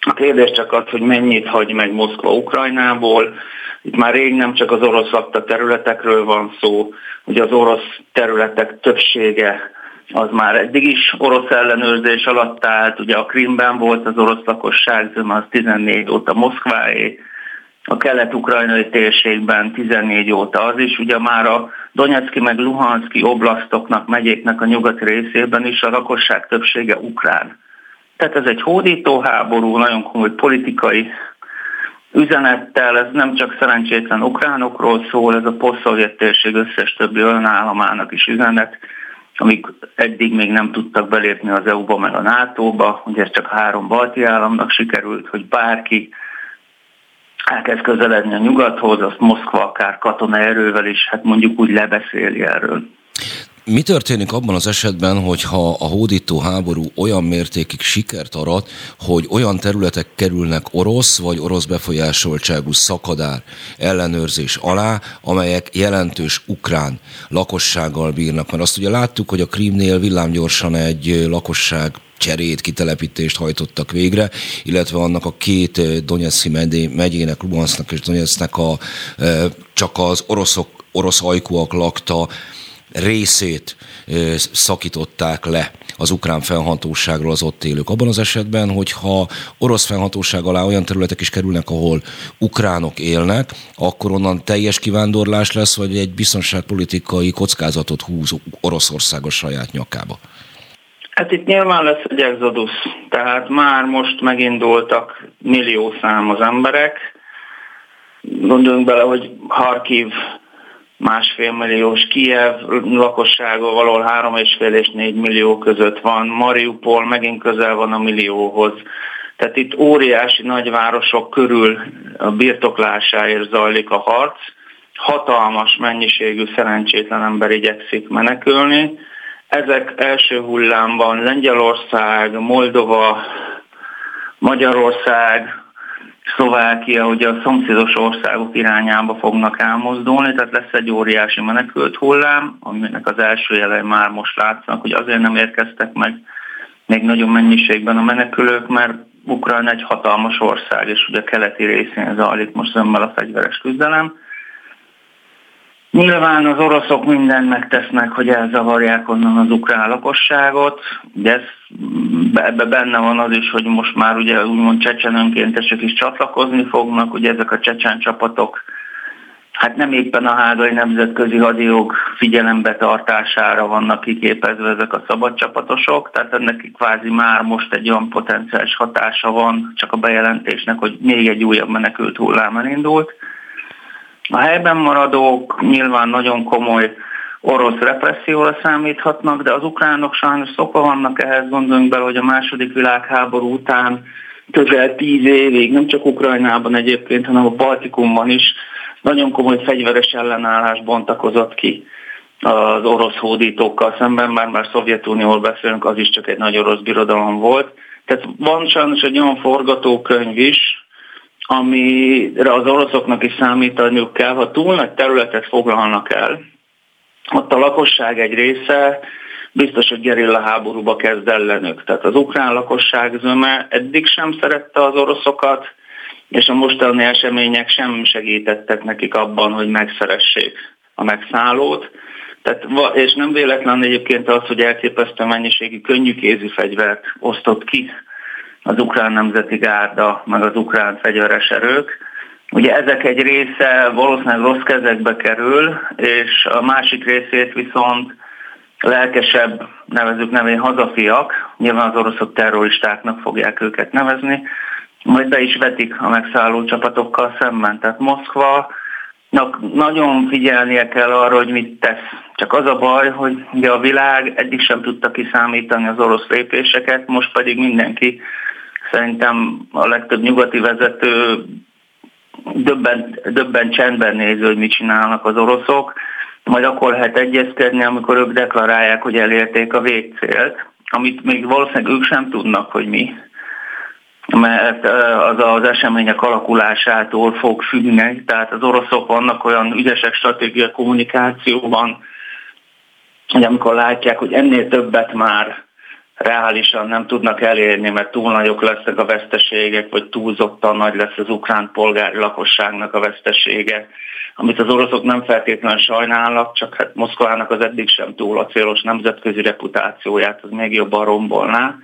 A kérdés csak az, hogy mennyit hagy meg Moszkva Ukrajnából. Itt már rég nem csak az orosz lakta területekről van szó, hogy az orosz területek többsége az már eddig is orosz ellenőrzés alatt állt, ugye a Krimben volt az orosz lakosság az 14 óta Moszkváé, a kelet-ukrajnai térségben 14 óta az is, ugye már a Donetszki meg Luhanszki oblasztoknak, megyéknek a nyugati részében is a lakosság többsége ukrán. Tehát ez egy hódító háború, nagyon komoly politikai üzenettel, ez nem csak szerencsétlen ukránokról szól, ez a posztszovjet térség összes többi államának is üzenet, amik eddig még nem tudtak belépni az EU-ba meg a NATO-ba, ugye ez csak három balti államnak sikerült, hogy bárki elkezd közeledni a nyugathoz, azt Moszkva akár katonai erővel is, hát mondjuk úgy lebeszéli erről. Mi történik abban az esetben, hogyha a hódító háború olyan mértékig sikert arat, hogy olyan területek kerülnek orosz vagy orosz befolyásoltságú szakadár ellenőrzés alá, amelyek jelentős ukrán lakossággal bírnak? Mert azt ugye láttuk, hogy a Krímnél villámgyorsan egy lakosság cserét, kitelepítést hajtottak végre, illetve annak a két Donetszki megyének, Luhansznak és Donetsznek a csak az oroszok, orosz ajkúak lakta részét szakították le az ukrán fennhatóságról az ott élők. Abban az esetben, hogyha orosz fennhatóság alá olyan területek is kerülnek, ahol ukránok élnek, akkor onnan teljes kivándorlás lesz, vagy egy biztonságpolitikai kockázatot húz Oroszország a saját nyakába? Hát itt nyilván lesz egy exodus, tehát már most megindultak millió szám az emberek. Gondoljunk bele, hogy Harkiv másfél milliós Kiev lakossága valahol három és fél és négy millió között van, Mariupol megint közel van a millióhoz. Tehát itt óriási nagyvárosok körül a birtoklásáért zajlik a harc. Hatalmas mennyiségű szerencsétlen ember igyekszik menekülni. Ezek első hullámban Lengyelország, Moldova, Magyarország, Szlovákia ugye a szomszédos országok irányába fognak elmozdulni, tehát lesz egy óriási menekült hullám, aminek az első jelei már most látszanak, hogy azért nem érkeztek meg még nagyon mennyiségben a menekülők, mert Ukrajna egy hatalmas ország, és ugye a keleti részén zajlik most zömmel a fegyveres küzdelem. Nyilván az oroszok mindent megtesznek, hogy elzavarják onnan az ukrán lakosságot, de ez, ebbe benne van az is, hogy most már ugye úgymond csecsen önkéntesek is csatlakozni fognak, ugye ezek a csecsen csapatok hát nem éppen a hágai nemzetközi hadijog figyelembe tartására vannak kiképezve ezek a szabad csapatosok, tehát ennek kvázi már most egy olyan potenciális hatása van csak a bejelentésnek, hogy még egy újabb menekült hullám elindult. A helyben maradók nyilván nagyon komoly orosz represszióra számíthatnak, de az ukránok sajnos szokva vannak ehhez, gondoljunk bele, hogy a második világháború után közel tíz évig, nem csak Ukrajnában egyébként, hanem a Baltikumban is nagyon komoly fegyveres ellenállás bontakozott ki az orosz hódítókkal szemben, már már Szovjetunióról beszélünk, az is csak egy nagy orosz birodalom volt. Tehát van sajnos egy olyan forgatókönyv is, amire az oroszoknak is számítaniuk kell, ha túl nagy területet foglalnak el, ott a lakosság egy része biztos, hogy gerilla háborúba kezd ellenük. Tehát az ukrán lakosság zöme eddig sem szerette az oroszokat, és a mostani események sem segítettek nekik abban, hogy megszeressék a megszállót. Tehát, és nem véletlen egyébként az, hogy elképesztő mennyiségű könnyűkézi fegyvert osztott ki az ukrán nemzeti gárda, meg az ukrán fegyveres erők. Ugye ezek egy része valószínűleg rossz kezekbe kerül, és a másik részét viszont lelkesebb, nevezük nevén hazafiak, nyilván az oroszok terroristáknak fogják őket nevezni, majd be is vetik a megszálló csapatokkal szemben. Tehát Moszkva nagyon figyelnie kell arra, hogy mit tesz. Csak az a baj, hogy ugye a világ eddig sem tudta kiszámítani az orosz lépéseket, most pedig mindenki Szerintem a legtöbb nyugati vezető döbben, döbben csendben néző, hogy mit csinálnak az oroszok, majd akkor lehet egyezkedni, amikor ők deklarálják, hogy elérték a végcélt, amit még valószínűleg ők sem tudnak, hogy mi. Mert az az események alakulásától fog függni, tehát az oroszok vannak olyan ügyesek stratégia kommunikációban, hogy amikor látják, hogy ennél többet már reálisan nem tudnak elérni, mert túl nagyok lesznek a veszteségek, vagy túlzottan nagy lesz az ukrán polgári lakosságnak a vesztesége, amit az oroszok nem feltétlenül sajnálnak, csak hát Moszkvának az eddig sem túl a célos nemzetközi reputációját, az még jobban rombolná,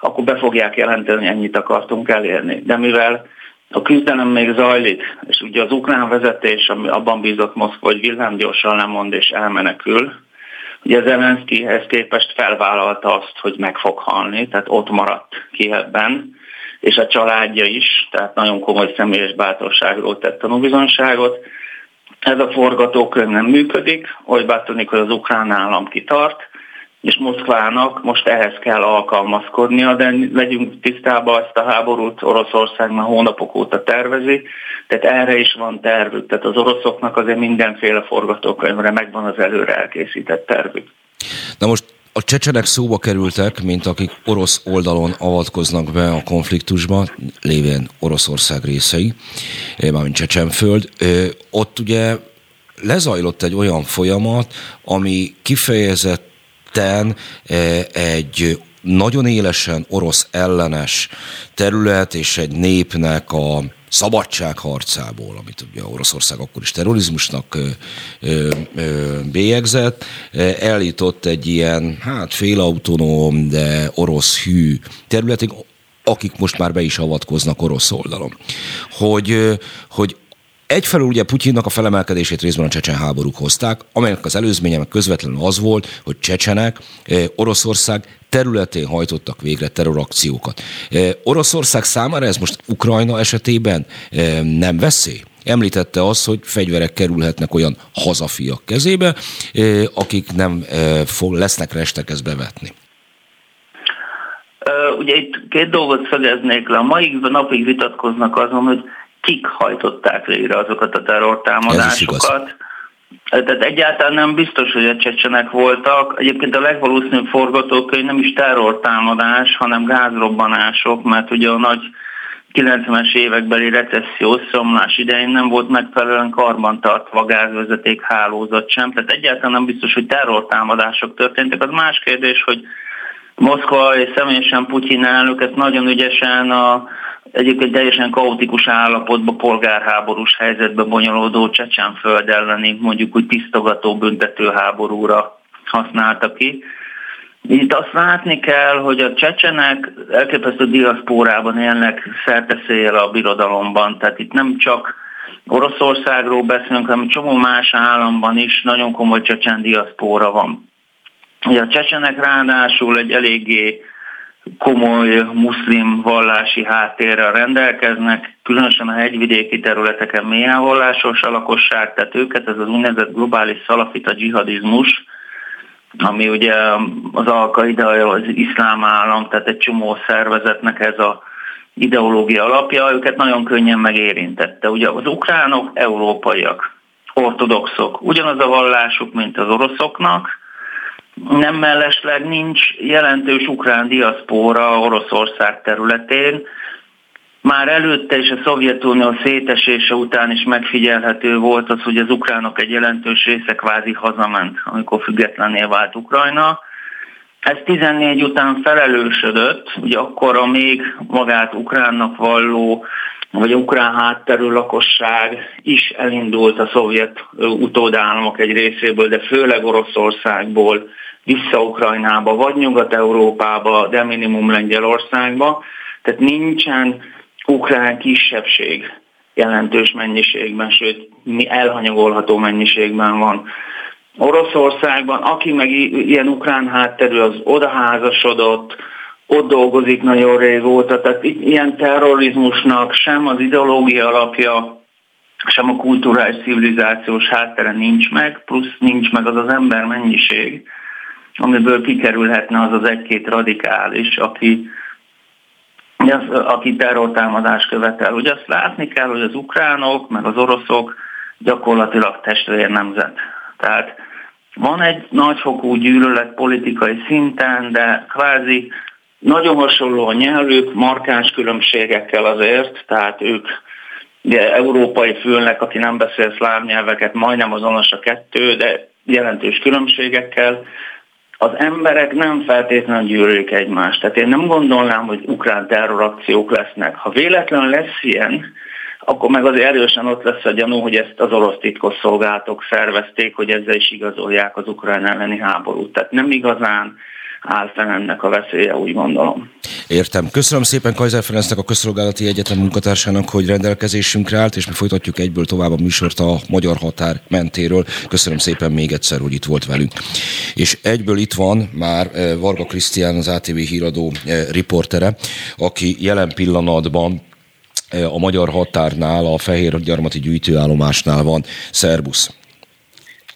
akkor be fogják jelenteni, ennyit akartunk elérni. De mivel a küzdelem még zajlik, és ugye az ukrán vezetés, ami abban bízott Moszkva, hogy villámgyorsan lemond és elmenekül, Ugye Zelenszkihez képest felvállalta azt, hogy meg fog halni, tehát ott maradt ki ebben, és a családja is, tehát nagyon komoly személyes bátorságról tett tanúbizonságot. Ez a forgatókönyv nem működik, hogy tűnik, hogy az ukrán állam kitart, és Moszkvának most ehhez kell alkalmazkodnia, de legyünk tisztában, ezt a háborút Oroszország már hónapok óta tervezi, tehát erre is van tervük, tehát az oroszoknak azért mindenféle forgatókönyvre megvan az előre elkészített tervük. Na most a csecsenek szóba kerültek, mint akik orosz oldalon avatkoznak be a konfliktusba, lévén Oroszország részei, eh, mármint Csecsenföld. Eh, ott ugye lezajlott egy olyan folyamat, ami kifejezett ketten e, egy nagyon élesen orosz ellenes terület és egy népnek a szabadságharcából, amit ugye Oroszország akkor is terrorizmusnak ö, ö, bélyegzett, eljutott egy ilyen, hát félautonóm, de orosz hű területig, akik most már be is avatkoznak orosz oldalon. Hogy, hogy Egyfelől ugye Putyinnak a felemelkedését részben a csecsen háborúk hozták, amelynek az előzménye meg közvetlenül az volt, hogy csecsenek eh, Oroszország területén hajtottak végre terrorakciókat. Eh, Oroszország számára ez most Ukrajna esetében eh, nem veszély? Említette azt, hogy fegyverek kerülhetnek olyan hazafiak kezébe, akik nem fog, lesznek restekez bevetni. Ugye itt két dolgot szögeznék le. A mai napig vitatkoznak azon, hogy kik hajtották végre azokat a terrortámadásokat. Tehát egyáltalán nem biztos, hogy a csecsenek voltak. Egyébként a legvalószínűbb forgatókönyv nem is terrortámadás, hanem gázrobbanások, mert ugye a nagy 90-es évekbeli recesszió szomlás idején nem volt megfelelően karbantartva a gázvezeték hálózat sem, tehát egyáltalán nem biztos, hogy terrortámadások történtek. Az más kérdés, hogy Moszkva és személyesen Putyin elnök ezt nagyon ügyesen a egyébként teljesen kaotikus állapotban, polgárháborús helyzetbe bonyolódó Csecsenföld elleni mondjuk úgy tisztogató büntetőháborúra használta ki. Itt azt látni kell, hogy a csecsenek elképesztő diaszpórában élnek szerteszél a birodalomban, tehát itt nem csak Oroszországról beszélünk, hanem csomó más államban is nagyon komoly csecsen diaszpóra van. Ugye a csecsenek ráadásul egy eléggé komoly muszlim vallási háttérrel rendelkeznek, különösen a hegyvidéki területeken mélyen vallásos a lakosság, tehát őket ez az úgynevezett globális szalafita dzsihadizmus, ami ugye az alkaida, az iszlám állam, tehát egy csomó szervezetnek ez a ideológia alapja, őket nagyon könnyen megérintette. Ugye az ukránok európaiak, ortodoxok, ugyanaz a vallásuk, mint az oroszoknak, nem mellesleg nincs jelentős ukrán diaszpóra Oroszország területén. Már előtte és a Szovjetunió szétesése után is megfigyelhető volt az, hogy az ukránok egy jelentős része kvázi hazament, amikor függetlenné vált Ukrajna. Ez 14 után felelősödött, ugye akkor a még magát ukránnak valló vagy ukrán hátterű lakosság is elindult a szovjet utódállamok egy részéből, de főleg Oroszországból vissza Ukrajnába, vagy Nyugat-Európába, de minimum Lengyelországba. Tehát nincsen ukrán kisebbség jelentős mennyiségben, sőt elhanyagolható mennyiségben van. Oroszországban, aki meg ilyen ukrán hátterű, az odaházasodott, ott dolgozik nagyon régóta, tehát ilyen terrorizmusnak sem az ideológia alapja, sem a kulturális civilizációs háttere nincs meg, plusz nincs meg az az ember mennyiség, amiből kikerülhetne az az egy-két radikális, aki, aki terrortámadást követel. Ugye azt látni kell, hogy az ukránok, meg az oroszok gyakorlatilag testvér nemzet. Tehát van egy nagyfokú gyűlölet politikai szinten, de kvázi nagyon hasonló a nyelvük, markáns különbségekkel azért, tehát ők ugye, európai fülnek, aki nem beszél szláv nyelveket, majdnem azonos a kettő, de jelentős különbségekkel, az emberek nem feltétlenül gyűlölik egymást. Tehát én nem gondolnám, hogy ukrán terrorakciók lesznek. Ha véletlenül lesz ilyen, akkor meg az erősen ott lesz a gyanú, hogy ezt az orosz titkosszolgálatok szervezték, hogy ezzel is igazolják az ukrán elleni háborút. Tehát nem igazán áll fenn ennek a veszélye, úgy gondolom. Értem. Köszönöm szépen Kajzer Ferencnek, a Közszolgálati Egyetem munkatársának, hogy rendelkezésünkre állt, és mi folytatjuk egyből tovább a műsort a magyar határ mentéről. Köszönöm szépen még egyszer, hogy itt volt velünk. És egyből itt van már eh, Varga Krisztián, az ATV híradó eh, riportere, aki jelen pillanatban eh, a magyar határnál, a Fehér Gyarmati gyűjtőállomásnál van. Szerbusz!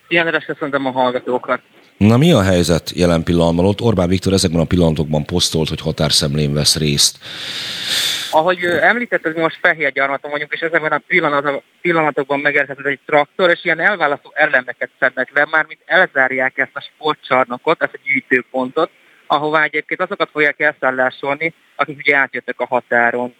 Ilyen köszöntöm a hallgatókat. Na mi a helyzet jelen pillanatban? Ott Orbán Viktor ezekben a pillanatokban posztolt, hogy határszemlén vesz részt. Ahogy említetted, most fehér gyarmaton vagyunk, és ezekben a pillanatokban megérkezett egy traktor, és ilyen elválasztó elemeket szednek le, mármint elzárják ezt a sportcsarnokot, ezt a gyűjtőpontot, ahová egyébként azokat fogják elszállásolni, akik ugye átjöttek a határon.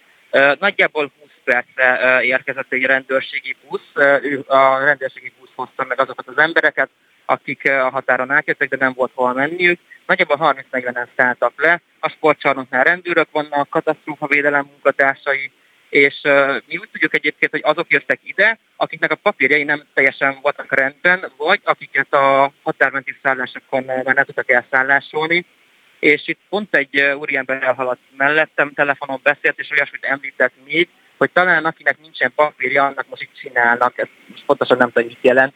Nagyjából 20 percre érkezett egy rendőrségi busz, a rendőrségi busz hozta meg azokat az embereket, akik a határon átjöttek, de nem volt hol menniük. Nagyjából 30-40-en szálltak le, a sportcsarnoknál rendőrök vannak, katasztrófavédelem munkatársai, és uh, mi úgy tudjuk egyébként, hogy azok jöttek ide, akiknek a papírjai nem teljesen voltak rendben, vagy akiket a határmenti szállásokon már nem tudtak elszállásolni, és itt pont egy úriember elhaladt mellettem, telefonon beszélt, és olyasmit említett még, hogy talán akinek nincsen papírja, annak most itt csinálnak, ez most pontosan nem tudom, mit jelent,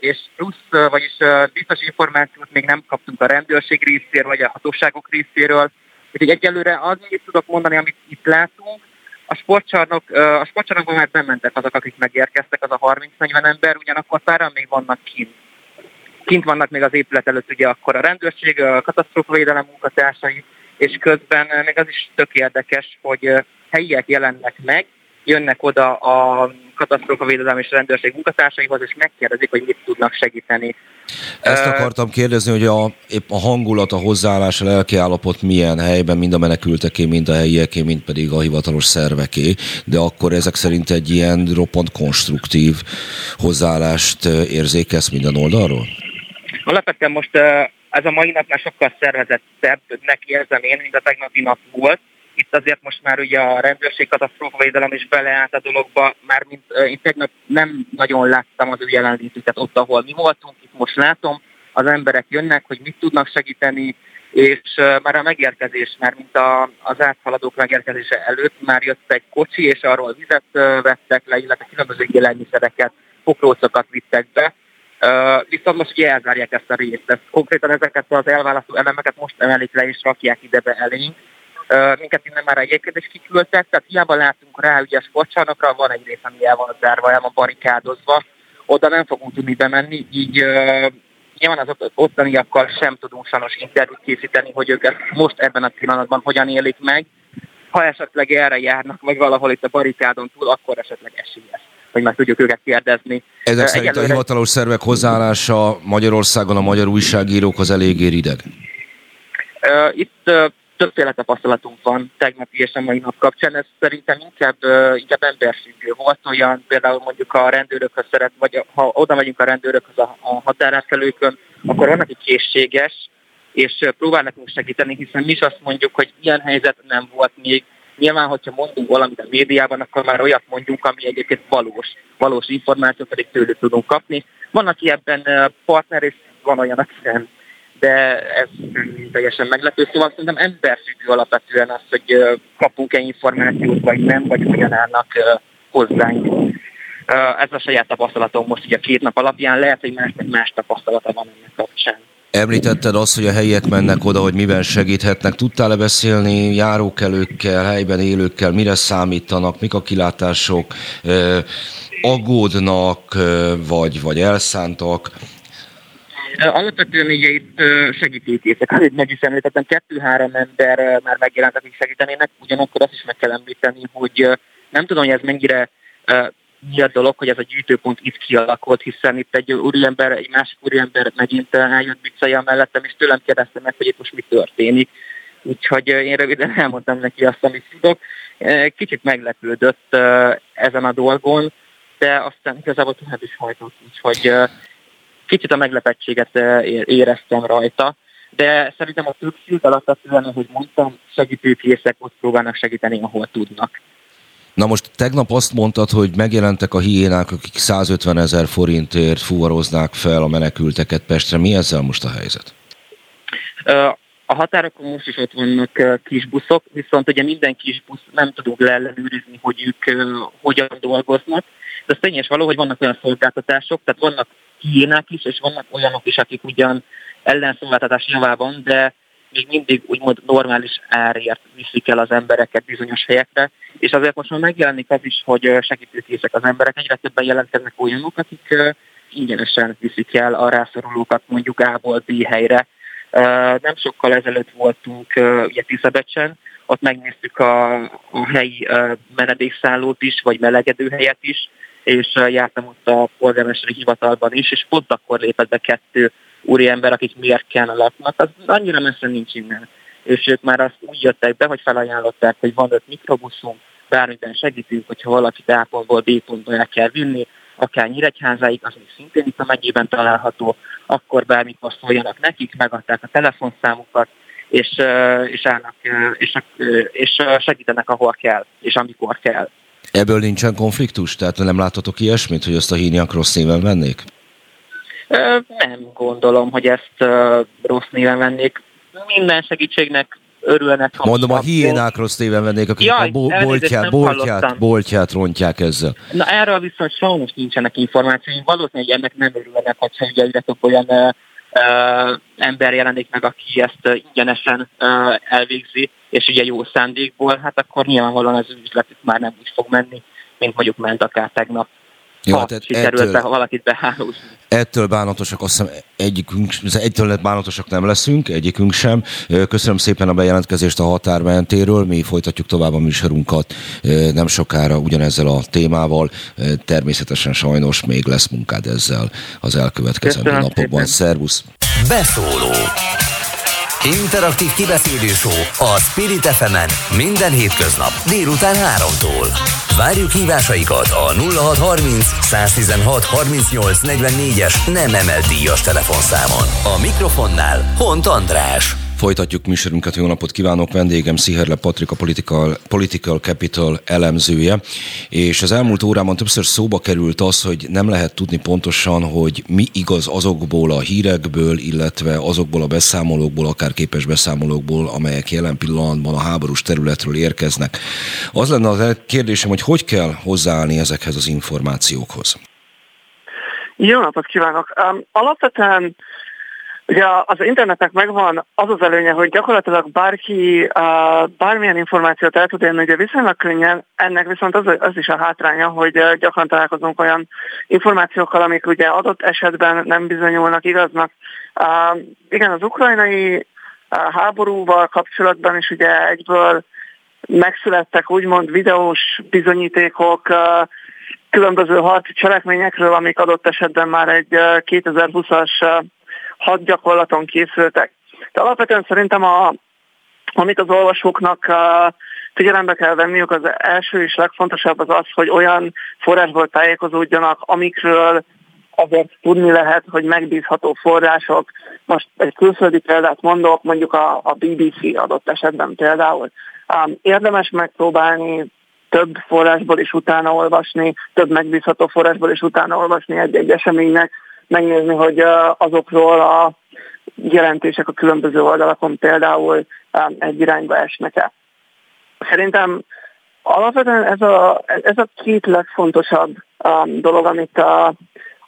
és plusz, vagyis biztos információt még nem kaptunk a rendőrség részéről, vagy a hatóságok részéről. Úgyhogy egyelőre az, amit tudok mondani, amit itt látunk, a sportcsarnok, a sportcsarnokban már bementek azok, akik megérkeztek, az a 30-40 ember, ugyanakkor páran még vannak kint. Kint vannak még az épület előtt ugye akkor a rendőrség, a katasztrófavédelem munkatársai, és közben még az is tök érdekes, hogy helyiek jelennek meg, jönnek oda a katasztrófavédelem és rendőrség munkatársaihoz, és megkérdezik, hogy mit tudnak segíteni. Ezt akartam kérdezni, hogy a, épp a hangulat, a hozzáállás, a lelkiállapot milyen helyben, mind a menekülteké, mind a helyieké, mind pedig a hivatalos szerveké, de akkor ezek szerint egy ilyen roppant konstruktív hozzáállást érzékez minden oldalról? Alapvetően most ez a mai nap már sokkal szervezettebbnek érzem én, mint a tegnapi nap volt, itt azért most már ugye a rendőrség katasztrófavédelem is beleállt a dologba, már mint uh, én tegnap nem nagyon láttam az ő jelenlétüket ott, ahol mi voltunk, itt most látom, az emberek jönnek, hogy mit tudnak segíteni, és már a megérkezés, már mint a, az áthaladók megérkezése előtt már jött egy kocsi, és arról vizet vettek le, illetve különböző élelmiszereket, pokrócokat vittek be, Uh, viszont most ugye elzárják ezt a részt. Ezt, konkrétan ezeket az elválasztó elemeket most emelik le és rakják ide be elénk, minket innen már egyébként is kiküldtek, tehát hiába látunk rá, ugye a sportcsarnokra van egy rész, ami el van zárva, el van barikádozva, oda nem fogunk tudni bemenni, így nyilván az ottaniakkal sem tudunk sajnos interjút készíteni, hogy ők ezt most ebben a pillanatban hogyan élik meg. Ha esetleg erre járnak, vagy valahol itt a barikádon túl, akkor esetleg esélyes hogy meg tudjuk őket kérdezni. Ezek szerint Egyelőre... a hivatalos szervek hozzáállása Magyarországon a magyar újságírókhoz eléggé rideg? Itt többféle tapasztalatunk van tegnapi és a mai nap kapcsán, ez szerintem inkább, inkább emberfüggő. Volt olyan, például mondjuk a rendőrökhöz szeret, vagy ha oda megyünk a rendőrökhöz a, a határátkelőkön, akkor van, aki készséges, és próbál nekünk segíteni, hiszen mi is azt mondjuk, hogy ilyen helyzet nem volt még. Nyilván, hogyha mondunk valamit a médiában, akkor már olyat mondjuk, ami egyébként valós, valós információ, pedig tőlük tudunk kapni. Van, aki ebben partner, és van olyan, aki nem de ez teljesen meglepő. Szóval szerintem emberfüggő alapvetően az, hogy kapunk-e információt, vagy nem, vagy hogyan állnak hozzánk. Ez a saját tapasztalatom most ugye két nap alapján, lehet, hogy más, más tapasztalata van ennek kapcsán. Említetted azt, hogy a helyiek mennek oda, hogy miben segíthetnek. Tudtál-e beszélni járókelőkkel, helyben élőkkel, mire számítanak, mik a kilátások, aggódnak, vagy, vagy elszántak? Alapvetően ugye itt segítőkészek, azért meg is említettem, kettő-három ember már megjelent, akik segítenének, ugyanakkor azt is meg kell említeni, hogy nem tudom, hogy ez mennyire mi a dolog, hogy ez a gyűjtőpont itt kialakult, hiszen itt egy úriember, egy másik úriember megint eljött biccaja mellettem, és tőlem kérdezte meg, hogy itt most mi történik. Úgyhogy én röviden [LAUGHS] elmondtam neki azt, amit tudok. Kicsit meglepődött ezen a dolgon, de aztán igazából tovább is hajtott. Úgyhogy kicsit a meglepettséget éreztem rajta, de szerintem a többség alapvetően, ahogy mondtam, segítőkészek ott próbálnak segíteni, ahol tudnak. Na most tegnap azt mondtad, hogy megjelentek a hiénák, akik 150 ezer forintért fuvaroznák fel a menekülteket Pestre. Mi ezzel most a helyzet? A határokon most is ott vannak kis buszok, viszont ugye minden kis busz nem tudunk leellenőrizni, hogy ők hogyan dolgoznak. De az tényes való, hogy vannak olyan szolgáltatások, tehát vannak hiénák is, és vannak olyanok is, akik ugyan ellenszolgáltatás javában, de még mindig úgymond normális árért viszik el az embereket bizonyos helyekre, és azért most már megjelenik az is, hogy segítőkészek az emberek, egyre többen jelentkeznek olyanok, akik ingyenesen viszik el a rászorulókat mondjuk A-ból B helyre. Nem sokkal ezelőtt voltunk ugye Tiszabecsen, ott megnéztük a, a helyi menedékszállót is, vagy melegedőhelyet is, és jártam ott a polgármesteri hivatalban is, és pont akkor lépett be kettő úriember, akik Mérken laknak, az annyira messze nincs innen. És ők már azt úgy jöttek be, hogy felajánlották, hogy van öt mikrobuszunk, bármiben segítünk, hogyha valakit A pontból B pontba el kell vinni, akár Nyíregyházáig, az még szintén itt a megyében található, akkor bármikor szóljanak nekik, megadták a telefonszámukat, és, és, állnak, és, és segítenek, ahol kell, és amikor kell. Ebből nincsen konfliktus? Tehát nem látotok ilyesmit, hogy azt a híniak rossz néven vennék? Nem gondolom, hogy ezt rossz néven vennék. Minden segítségnek örülnek. Mondom, a hiénák rossz néven vennék, akik Jaj, a boltját, boltját, boltját rontják ezzel. Na erről viszont sajnos nincsenek információim. Valószínűleg ennek nem örülnek, hogyha egyre több olyan ember jelenik meg, aki ezt ingyenesen elvégzi, és ugye jó szándékból, hát akkor nyilvánvalóan az üzletük már nem úgy fog menni, mint mondjuk ment akár tegnap. Ja, ha sikerült ettől, be, valakit behálózni. Ettől bánatosak, azt hiszem egyikünk, egytől bánatosak nem leszünk, egyikünk sem. Köszönöm szépen a bejelentkezést a határmentéről, mi folytatjuk tovább a műsorunkat nem sokára ugyanezzel a témával. Természetesen sajnos még lesz munkád ezzel az elkövetkezendő napokban. Szervusz! Beszóló Interaktív kibeszélő a Spirit fm minden hétköznap délután 3-tól. Várjuk hívásaikat a 0630 116 38 44-es nem emelt díjas telefonszámon. A mikrofonnál Hont András. Folytatjuk műsorunkat, jó napot kívánok! Vendégem Sziherle Patrika Political, Political Capital elemzője, és az elmúlt órában többször szóba került az, hogy nem lehet tudni pontosan, hogy mi igaz azokból a hírekből, illetve azokból a beszámolókból, akár képes beszámolókból, amelyek jelen pillanatban a háborús területről érkeznek. Az lenne a kérdésem, hogy hogy kell hozzáállni ezekhez az információkhoz? Jó napot kívánok! Um, alapvetően Ugye az internetnek megvan az az előnye, hogy gyakorlatilag bárki bármilyen információt el tud érni, ugye viszonylag könnyen, ennek viszont az, az is a hátránya, hogy gyakran találkozunk olyan információkkal, amik ugye adott esetben nem bizonyulnak igaznak. Igen, az ukrajnai háborúval kapcsolatban is ugye egyből megszülettek úgymond videós bizonyítékok, különböző harci cselekményekről, amik adott esetben már egy 2020-as hat gyakorlaton készültek. De alapvetően szerintem, a, amit az olvasóknak uh, figyelembe kell venniük, az első és legfontosabb az az, hogy olyan forrásból tájékozódjanak, amikről azért tudni lehet, hogy megbízható források. Most egy külföldi példát mondok, mondjuk a, a BBC adott esetben például. Um, érdemes megpróbálni több forrásból is utána olvasni, több megbízható forrásból is utána olvasni egy-egy eseménynek, megnézni, hogy azokról a jelentések a különböző oldalakon például egy irányba esnek-e. Szerintem alapvetően ez a, ez a két legfontosabb dolog, amit, a,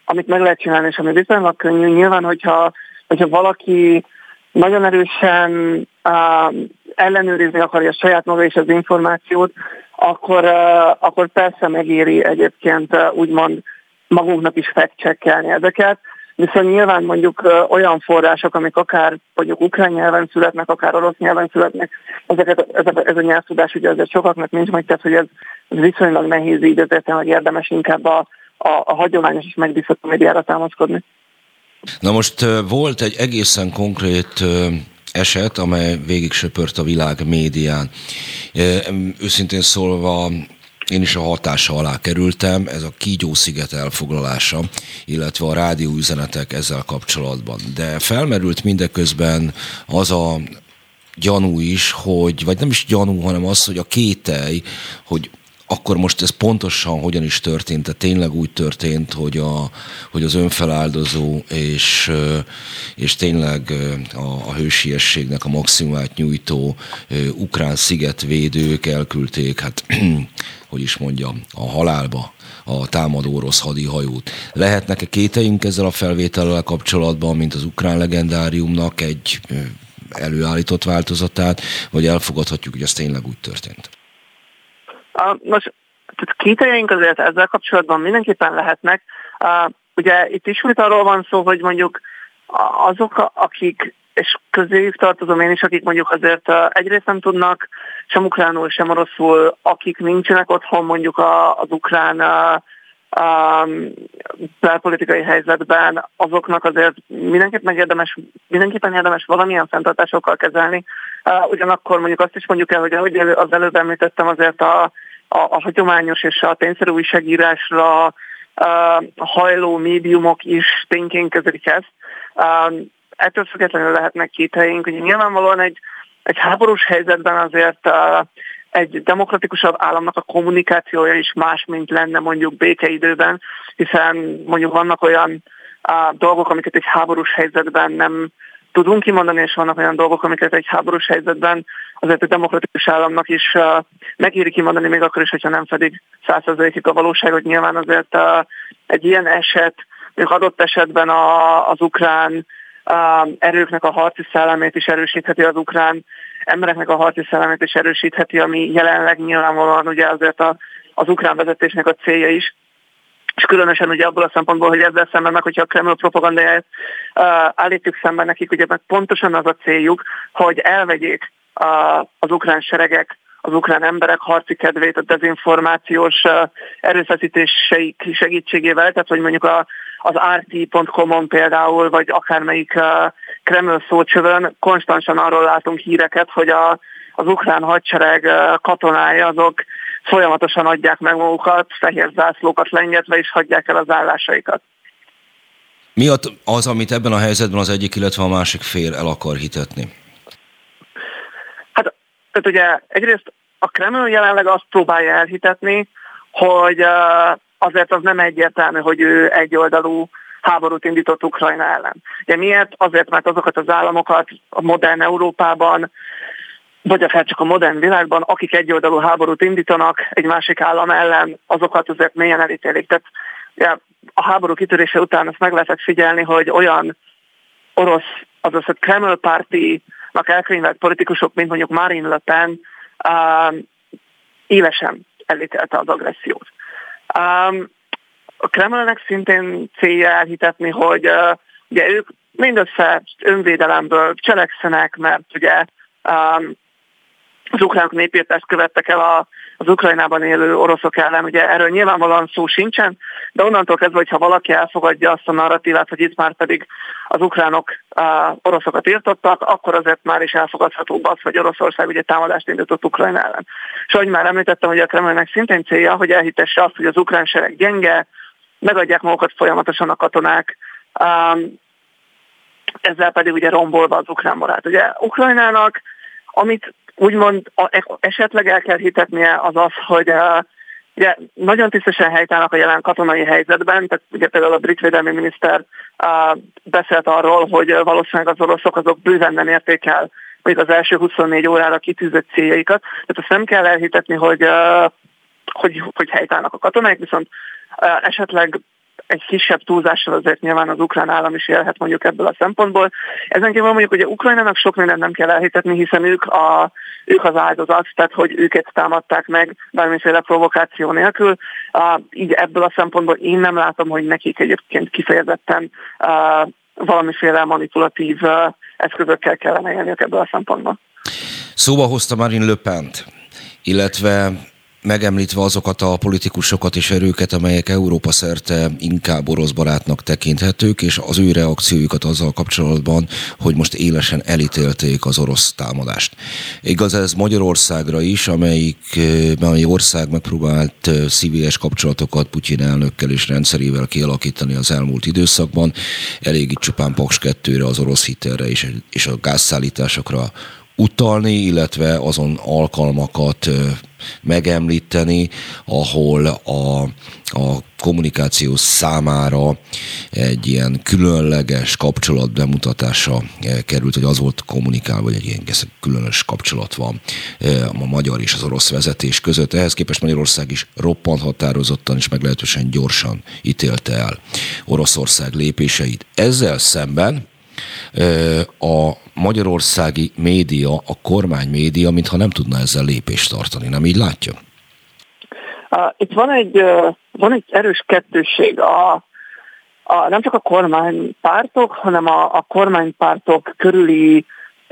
amit meg lehet csinálni, és ami viszonylag könnyű. Nyilván, hogyha, hogyha valaki nagyon erősen uh, ellenőrizni akarja saját maga is az információt, akkor, uh, akkor persze megéri egyébként uh, úgymond magunknak is fekcsekkelni ezeket, viszont nyilván mondjuk olyan források, amik akár mondjuk ukrán nyelven születnek, akár orosz nyelven születnek, ezeket, ez, a, ez a nyelvtudás ugye azért sokaknak nincs meg, tehát hogy ez, ez viszonylag nehéz így, ezért hogy érdemes inkább a, a, a hagyományos és megbízható médiára támaszkodni. Na most volt egy egészen konkrét eset, amely végig söpört a világ médián. Őszintén szólva én is a hatása alá kerültem, ez a Kígyó-sziget elfoglalása, illetve a rádióüzenetek ezzel kapcsolatban. De felmerült mindeközben az a gyanú is, hogy, vagy nem is gyanú, hanem az, hogy a kételj, hogy akkor most ez pontosan hogyan is történt, tehát tényleg úgy történt, hogy, a, hogy az önfeláldozó és, és tényleg a, a hősiességnek a maximumát nyújtó ukrán szigetvédők elküldték, hát [CLEARS THROAT] hogy is mondjam, a halálba a támadó orosz hadihajót. Lehetnek-e kételjünk ezzel a felvétellel kapcsolatban, mint az ukrán legendáriumnak egy előállított változatát, vagy elfogadhatjuk, hogy ez tényleg úgy történt? Most tehát kételjeink azért ezzel kapcsolatban mindenképpen lehetnek. Ugye itt ismét arról van szó, hogy mondjuk azok, akik, és közéjük tartozom én is, akik mondjuk azért egyrészt nem tudnak sem ukránul, sem oroszul, akik nincsenek otthon mondjuk az ukrán belpolitikai helyzetben, azoknak azért mindenképpen érdemes, mindenképpen érdemes valamilyen fenntartásokkal kezelni. Ugyanakkor mondjuk azt is mondjuk el, hogy ahogy az előbb említettem, azért a a, a hagyományos és a tényszerű újságírásra uh, hajló médiumok is tényként kezelik ezt. Uh, ettől függetlenül lehetnek kételjénk, hogy nyilvánvalóan egy, egy háborús helyzetben azért uh, egy demokratikusabb államnak a kommunikációja is más, mint lenne mondjuk békeidőben, hiszen mondjuk vannak olyan uh, dolgok, amiket egy háborús helyzetben nem tudunk kimondani, és vannak olyan dolgok, amiket egy háborús helyzetben azért egy demokratikus államnak is uh, megéri kimondani, még akkor is, hogyha nem fedik százszerzalékig a valóságot. Nyilván azért uh, egy ilyen eset, még adott esetben a, az ukrán uh, erőknek a harci szellemét is erősítheti, az ukrán embereknek a harci szellemét is erősítheti, ami jelenleg nyilvánvalóan ugye azért a, az ukrán vezetésnek a célja is és különösen ugye abból a szempontból, hogy ezzel szemben meg, hogyha a Kreml propagandáját uh, állítjuk szemben nekik, ugye meg pontosan az a céljuk, hogy elvegyék uh, az ukrán seregek, az ukrán emberek harci kedvét a dezinformációs uh, erőfeszítéseik segítségével, tehát hogy mondjuk a, az rt.com-on például, vagy akármelyik uh, Kreml szócsövön konstantan arról látunk híreket, hogy a, az ukrán hadsereg uh, katonája azok folyamatosan adják meg magukat, fehér zászlókat lengetve, és hagyják el az állásaikat. Mi az, amit ebben a helyzetben az egyik, illetve a másik fél el akar hitetni? Hát, tehát ugye egyrészt a Kreml jelenleg azt próbálja elhitetni, hogy azért az nem egyértelmű, hogy ő egyoldalú háborút indított Ukrajna ellen. Ugye miért? Azért, mert azokat az államokat a modern Európában vagy akár csak a modern világban, akik egyoldalú háborút indítanak egy másik állam ellen, azokat azért mélyen elítélik. Tehát ja, a háború kitörése után azt meg lehetett figyelni, hogy olyan orosz, azaz a Kreml pártinak elkönyvelt politikusok, mint mondjuk Marine Le Pen, um, élesen elítélte az agressziót. Um, a Kremlnek szintén célja elhitetni, hogy uh, ugye ők mindössze önvédelemből cselekszenek, mert ugye um, az ukránok népírtást követtek el a, az Ukrajnában élő oroszok ellen. Ugye erről nyilvánvalóan szó sincsen, de onnantól kezdve, hogyha valaki elfogadja azt a narratívát, hogy itt már pedig az ukránok uh, oroszokat írtottak, akkor azért már is elfogadható az, hogy Oroszország ugye támadást indított Ukrajna ellen. És ahogy már említettem, hogy a Kremlnek szintén célja, hogy elhitesse azt, hogy az ukrán sereg gyenge, megadják magukat folyamatosan a katonák, um, ezzel pedig ugye rombolva az ukrán morát. Ugye Ukrajnának, amit úgymond esetleg el kell hitetnie az az, hogy uh, ugye nagyon tisztesen helytállnak a jelen katonai helyzetben, tehát ugye például a brit védelmi miniszter uh, beszélt arról, hogy valószínűleg az oroszok azok bőven nem érték el még az első 24 órára kitűzött céljaikat. Tehát azt nem kell elhitetni, hogy, uh, hogy, hogy helytállnak a katonáik, viszont esetleg egy kisebb túlzással azért nyilván az ukrán állam is élhet mondjuk ebből a szempontból. Ezen kívül mondjuk, hogy a Ukrajnának sok mindent nem kell elhitetni, hiszen ők, a, ők az áldozat, tehát hogy őket támadták meg bármiféle provokáció nélkül. Uh, így ebből a szempontból én nem látom, hogy nekik egyébként kifejezetten uh, valamiféle manipulatív uh, eszközökkel kellene élniük ebből a szempontból. Szóba hozta Marine Le pen illetve megemlítve azokat a politikusokat és erőket, amelyek Európa szerte inkább orosz barátnak tekinthetők, és az ő reakciójukat azzal kapcsolatban, hogy most élesen elítélték az orosz támadást. Igaz ez Magyarországra is, amelyik, amely ország megpróbált szívélyes kapcsolatokat Putyin elnökkel és rendszerével kialakítani az elmúlt időszakban, elég itt csupán Paks 2-re, az orosz hitelre és, és a gázszállításokra utalni, illetve azon alkalmakat megemlíteni, ahol a, a kommunikáció számára egy ilyen különleges kapcsolat bemutatása került, hogy az volt kommunikál, vagy egy ilyen különös kapcsolat van a magyar és az orosz vezetés között. Ehhez képest Magyarország is roppant határozottan és meglehetősen gyorsan ítélte el Oroszország lépéseit. Ezzel szemben a magyarországi média, a kormány média, mintha nem tudna ezzel lépést tartani. Nem így látja? Itt van egy, van egy erős kettősség. A, a, nem csak a kormánypártok, hanem a, a kormánypártok körüli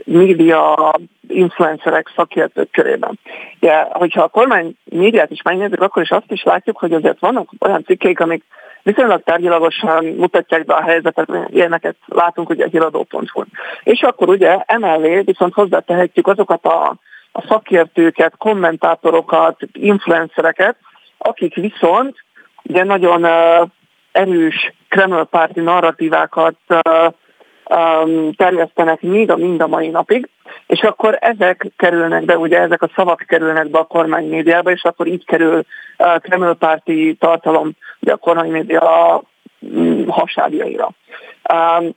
média influencerek, szakértők körében. Ugye, hogyha a kormány médiát is megnézzük, akkor is azt is látjuk, hogy azért vannak olyan cikkeik, amik viszonylag tárgyalagosan mutatják be a helyzetet, ilyeneket látunk ugye a híradó.hu. És akkor ugye emellé viszont hozzátehetjük azokat a, a szakértőket, kommentátorokat, influencereket, akik viszont ugye nagyon uh, erős Kreml-párti narratívákat uh, um, terjesztenek mind a mind a mai napig, és akkor ezek kerülnek be, ugye ezek a szavak kerülnek be a kormánymédiába, és akkor így kerül uh, Kreml-párti tartalom ugye a kormánymédia um, hasábjaira. Um,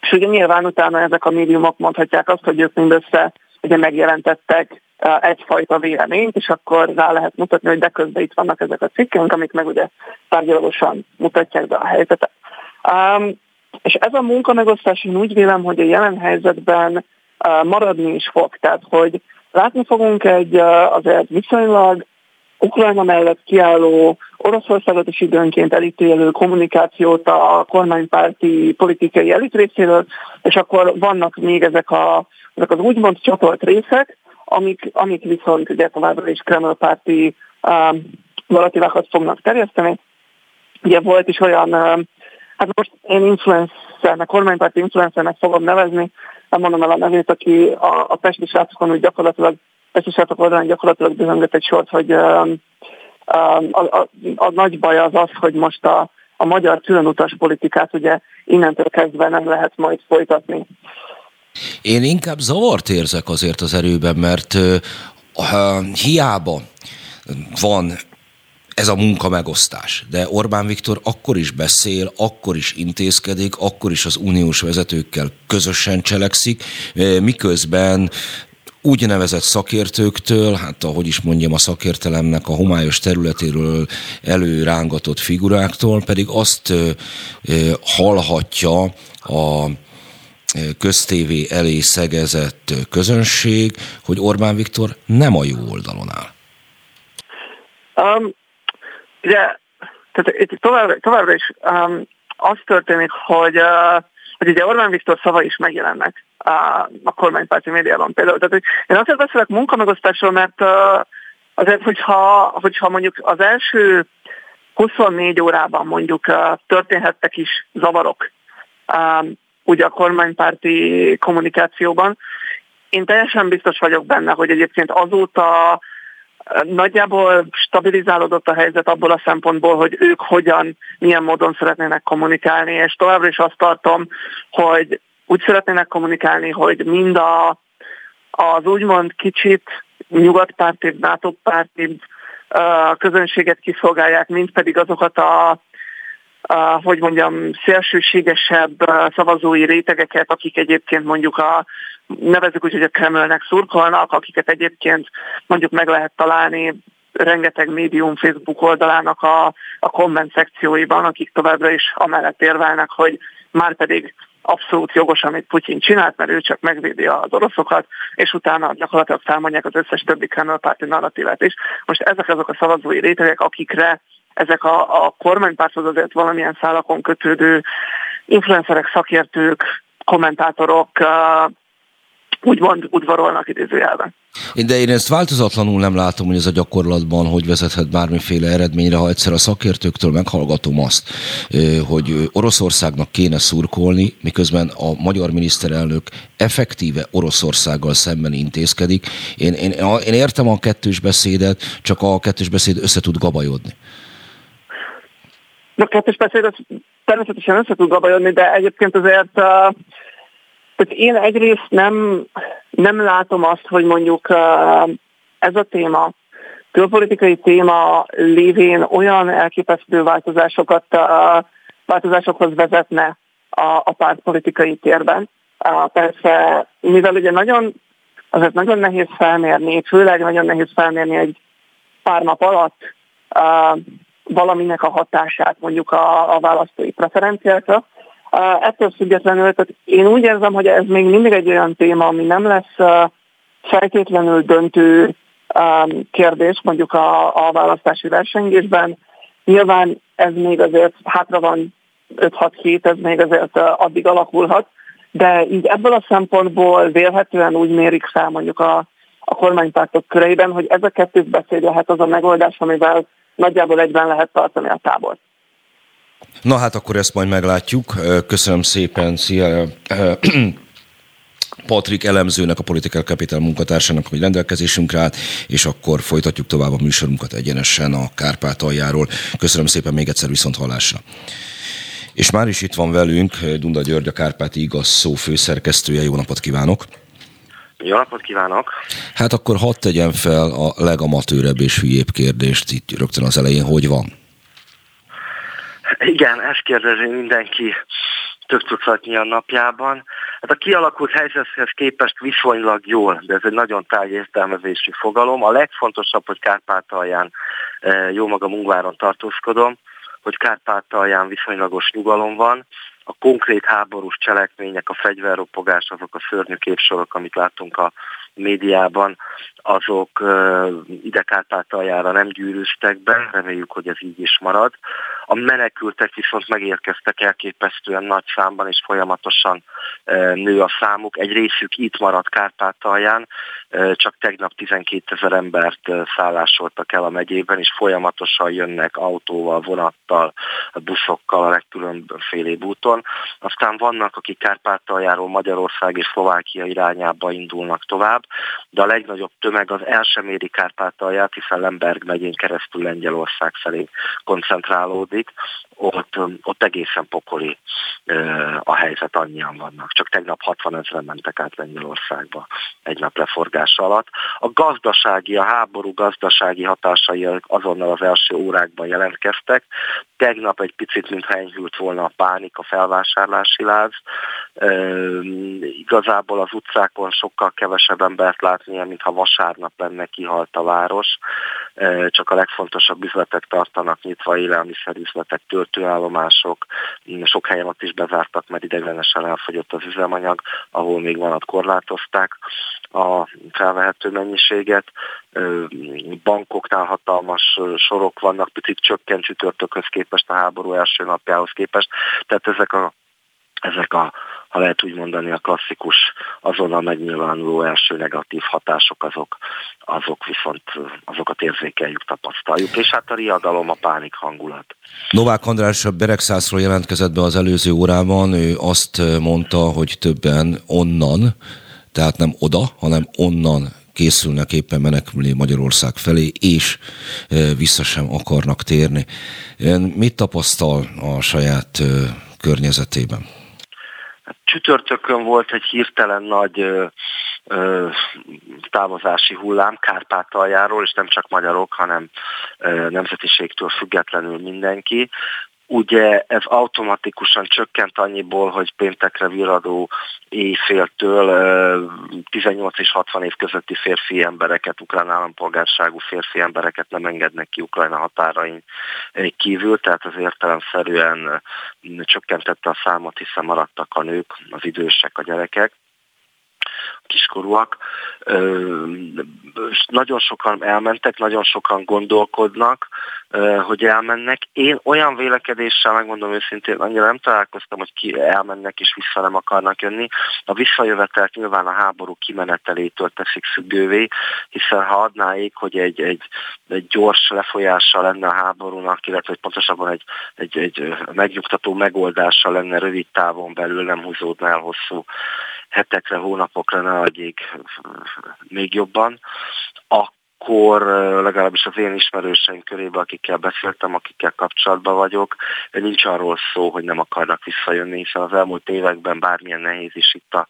és ugye nyilván utána ezek a médiumok mondhatják azt, hogy ők mindössze ugye megjelentettek uh, egyfajta véleményt, és akkor rá lehet mutatni, hogy de közben itt vannak ezek a cikkünk, amik meg ugye tárgyalagosan mutatják be a helyzetet. Um, és ez a munkamegosztás, én úgy vélem, hogy a jelen helyzetben maradni is fog. Tehát, hogy látni fogunk egy azért viszonylag Ukrajna mellett kiálló, Oroszországot is időnként elítélő kommunikációt a kormánypárti politikai elit részéről, és akkor vannak még ezek, a, ezek az úgymond csatolt részek, amik, amik viszont ugye továbbra is Kreml-párti um, valatívákat fognak terjeszteni. Ugye volt is olyan um, Hát most én influencernek, kormánypárti influencernek fogom nevezni, nem mondom el a nevét, aki a, a Pesti srácokon úgy gyakorlatilag, Pesti srácok oldalán gyakorlatilag bizonyít egy sort, hogy a, a, a, a nagy baj az az, hogy most a, a magyar különutas politikát ugye innentől kezdve nem lehet majd folytatni. Én inkább zavart érzek azért az erőben, mert uh, hiába van ez a munka megosztás. De Orbán Viktor akkor is beszél, akkor is intézkedik, akkor is az uniós vezetőkkel közösen cselekszik, miközben úgynevezett szakértőktől, hát ahogy is mondjam, a szakértelemnek a homályos területéről előrángatott figuráktól pedig azt hallhatja a köztévé elé szegezett közönség, hogy Orbán Viktor nem a jó oldalon áll. Um, Ugye, tehát itt tovább, továbbra is um, az történik, hogy, uh, hogy ugye Orbán Viktor szava is megjelennek uh, a kormánypárti médiában például. Tehát, hogy én azért beszélek munkamegosztásról, mert uh, azért, hogyha, hogyha mondjuk az első 24 órában mondjuk uh, történhettek is zavarok um, ugye a kormánypárti kommunikációban, én teljesen biztos vagyok benne, hogy egyébként azóta Nagyjából stabilizálódott a helyzet abból a szempontból, hogy ők hogyan, milyen módon szeretnének kommunikálni, és továbbra is azt tartom, hogy úgy szeretnének kommunikálni, hogy mind a, az úgymond kicsit nyugatpárti, NATO-párti közönséget kiszolgálják, mint pedig azokat a Uh, hogy mondjam, szélsőségesebb szavazói rétegeket, akik egyébként mondjuk a nevezük úgy, hogy a Kremlnek szurkolnak, akiket egyébként mondjuk meg lehet találni rengeteg médium Facebook oldalának a, a komment szekcióiban, akik továbbra is amellett érvelnek, hogy már pedig abszolút jogos, amit Putyin csinált, mert ő csak megvédi az oroszokat, és utána gyakorlatilag felmondják az összes többi Kreml párti narratívát is. Most ezek azok a szavazói rétegek, akikre ezek a, a kormánypárthoz azért valamilyen szálakon kötődő influencerek, szakértők, kommentátorok úgymond udvarolnak idézőjelben. De én ezt változatlanul nem látom, hogy ez a gyakorlatban hogy vezethet bármiféle eredményre, ha egyszer a szakértőktől meghallgatom azt, hogy Oroszországnak kéne szurkolni, miközben a magyar miniszterelnök effektíve Oroszországgal szemben intézkedik. Én, én, én értem a kettős beszédet, csak a kettős beszéd össze tud gabajodni. A kettős beszéd az természetesen össze tud gabajodni, de egyébként azért uh, tehát én egyrészt nem, nem látom azt, hogy mondjuk ez a téma, külpolitikai téma lévén olyan elképesztő változásokat, változásokhoz vezetne a, a pártpolitikai térben. Persze, mivel ugye nagyon, azért nagyon nehéz felmérni, főleg nagyon nehéz felmérni egy pár nap alatt valaminek a hatását mondjuk a, a választói preferenciákra, Ettől függetlenül, tehát én úgy érzem, hogy ez még mindig egy olyan téma, ami nem lesz feltétlenül döntő kérdés mondjuk a, a választási versengésben. Nyilván ez még azért hátra van 5-6 hét, ez még azért addig alakulhat, de így ebből a szempontból vélhetően úgy mérik fel mondjuk a, a kormánypártok köreiben, hogy ez a kettős beszéd lehet az a megoldás, amivel nagyjából egyben lehet tartani a tábort. Na hát akkor ezt majd meglátjuk. Köszönöm szépen. Szia. [CLEARS THROAT] Patrik elemzőnek, a Political Capital munkatársának, hogy rendelkezésünkre állt, és akkor folytatjuk tovább a műsorunkat egyenesen a Kárpátaljáról. Köszönöm szépen még egyszer viszont hallásra. És már is itt van velünk Dunda György, a Kárpáti Igaz Szó főszerkesztője. Jó napot kívánok! Jó napot kívánok! Hát akkor hadd tegyen fel a legamatőrebb és hülyébb kérdést itt rögtön az elején, hogy van? Igen, ezt kérdezi mindenki több a napjában. Hát a kialakult helyzethez képest viszonylag jól, de ez egy nagyon tág értelmezésű fogalom. A legfontosabb, hogy Kárpátalján e, jó magam Ungváron tartózkodom, hogy Kárpátalján viszonylagos nyugalom van, a konkrét háborús cselekmények, a fegyverropogás, azok a szörnyű képsorok, amit látunk a médiában, azok ide Kárpátaljára nem gyűrűztek be, reméljük, hogy ez így is marad. A menekültek viszont megérkeztek elképesztően nagy számban, és folyamatosan nő a számuk. Egy részük itt maradt Kárpátalján, csak tegnap 12 ezer embert szállásoltak el a megyében, és folyamatosan jönnek autóval, vonattal, buszokkal a legkülönfélébb úton. Aztán vannak, akik Kárpátaljáról Magyarország és Szlovákia irányába indulnak tovább, de a legnagyobb tömeg az el sem éri Kárpátalját, hiszen Lemberg megyén keresztül Lengyelország felé koncentrálódik, ott, ott egészen pokoli a helyzet, annyian vannak. Csak tegnap 60 ezeren mentek át Lengyelországba egy nap leforgása alatt. A gazdasági, a háború gazdasági hatásai azonnal az első órákban jelentkeztek. Tegnap egy picit, mintha enyhült volna a pánik, a felvásárlási láz. Igazából az utcákon sokkal kevesebb embert látni, mintha vasárnap lenne kihalt a város. Csak a legfontosabb üzletek tartanak nyitva, élelmiszerüzletek, töltőállomások. Sok helyen ott is bezártak, mert ideglenesen elfogyott az üzemanyag, ahol még vanat korlátozták a felvehető mennyiséget. Bankoknál hatalmas sorok vannak, picit csökkent csütörtökhöz képest, a háború első napjához képest. Tehát ezek a ezek a, ha lehet úgy mondani, a klasszikus azonnal megnyilvánuló első negatív hatások, azok, azok viszont azokat érzékeljük, tapasztaljuk, és hát a riadalom, a pánik hangulat. Novák András Beregszászról jelentkezett be az előző órában, ő azt mondta, hogy többen onnan, tehát nem oda, hanem onnan készülnek éppen menekülni Magyarország felé, és e, vissza sem akarnak térni. Ön mit tapasztal a saját e, környezetében? Csütörtökön volt egy hirtelen nagy ö, ö, távozási hullám Kárpátaljáról, és nem csak magyarok, hanem ö, nemzetiségtől függetlenül mindenki. Ugye ez automatikusan csökkent annyiból, hogy péntekre viradó éjféltől 18 és 60 év közötti férfi embereket, ukrán állampolgárságú férfi embereket nem engednek ki Ukrajna határain kívül, tehát az értelemszerűen csökkentette a számot, hiszen maradtak a nők, az idősek, a gyerekek kiskorúak. nagyon sokan elmentek, nagyon sokan gondolkodnak, hogy elmennek. Én olyan vélekedéssel, megmondom őszintén, annyira nem találkoztam, hogy ki elmennek és vissza nem akarnak jönni. A visszajövetelt nyilván a háború kimenetelétől teszik függővé, hiszen ha adnáik, hogy egy, egy, egy gyors lefolyással lenne a háborúnak, illetve hogy pontosabban egy, egy, egy megnyugtató megoldással lenne rövid távon belül, nem húzódna el hosszú hetekre, hónapokra, ne még jobban, akkor legalábbis az én ismerőseim körében, akikkel beszéltem, akikkel kapcsolatban vagyok, nincs arról szó, hogy nem akarnak visszajönni, hiszen az elmúlt években bármilyen nehéz is itt a,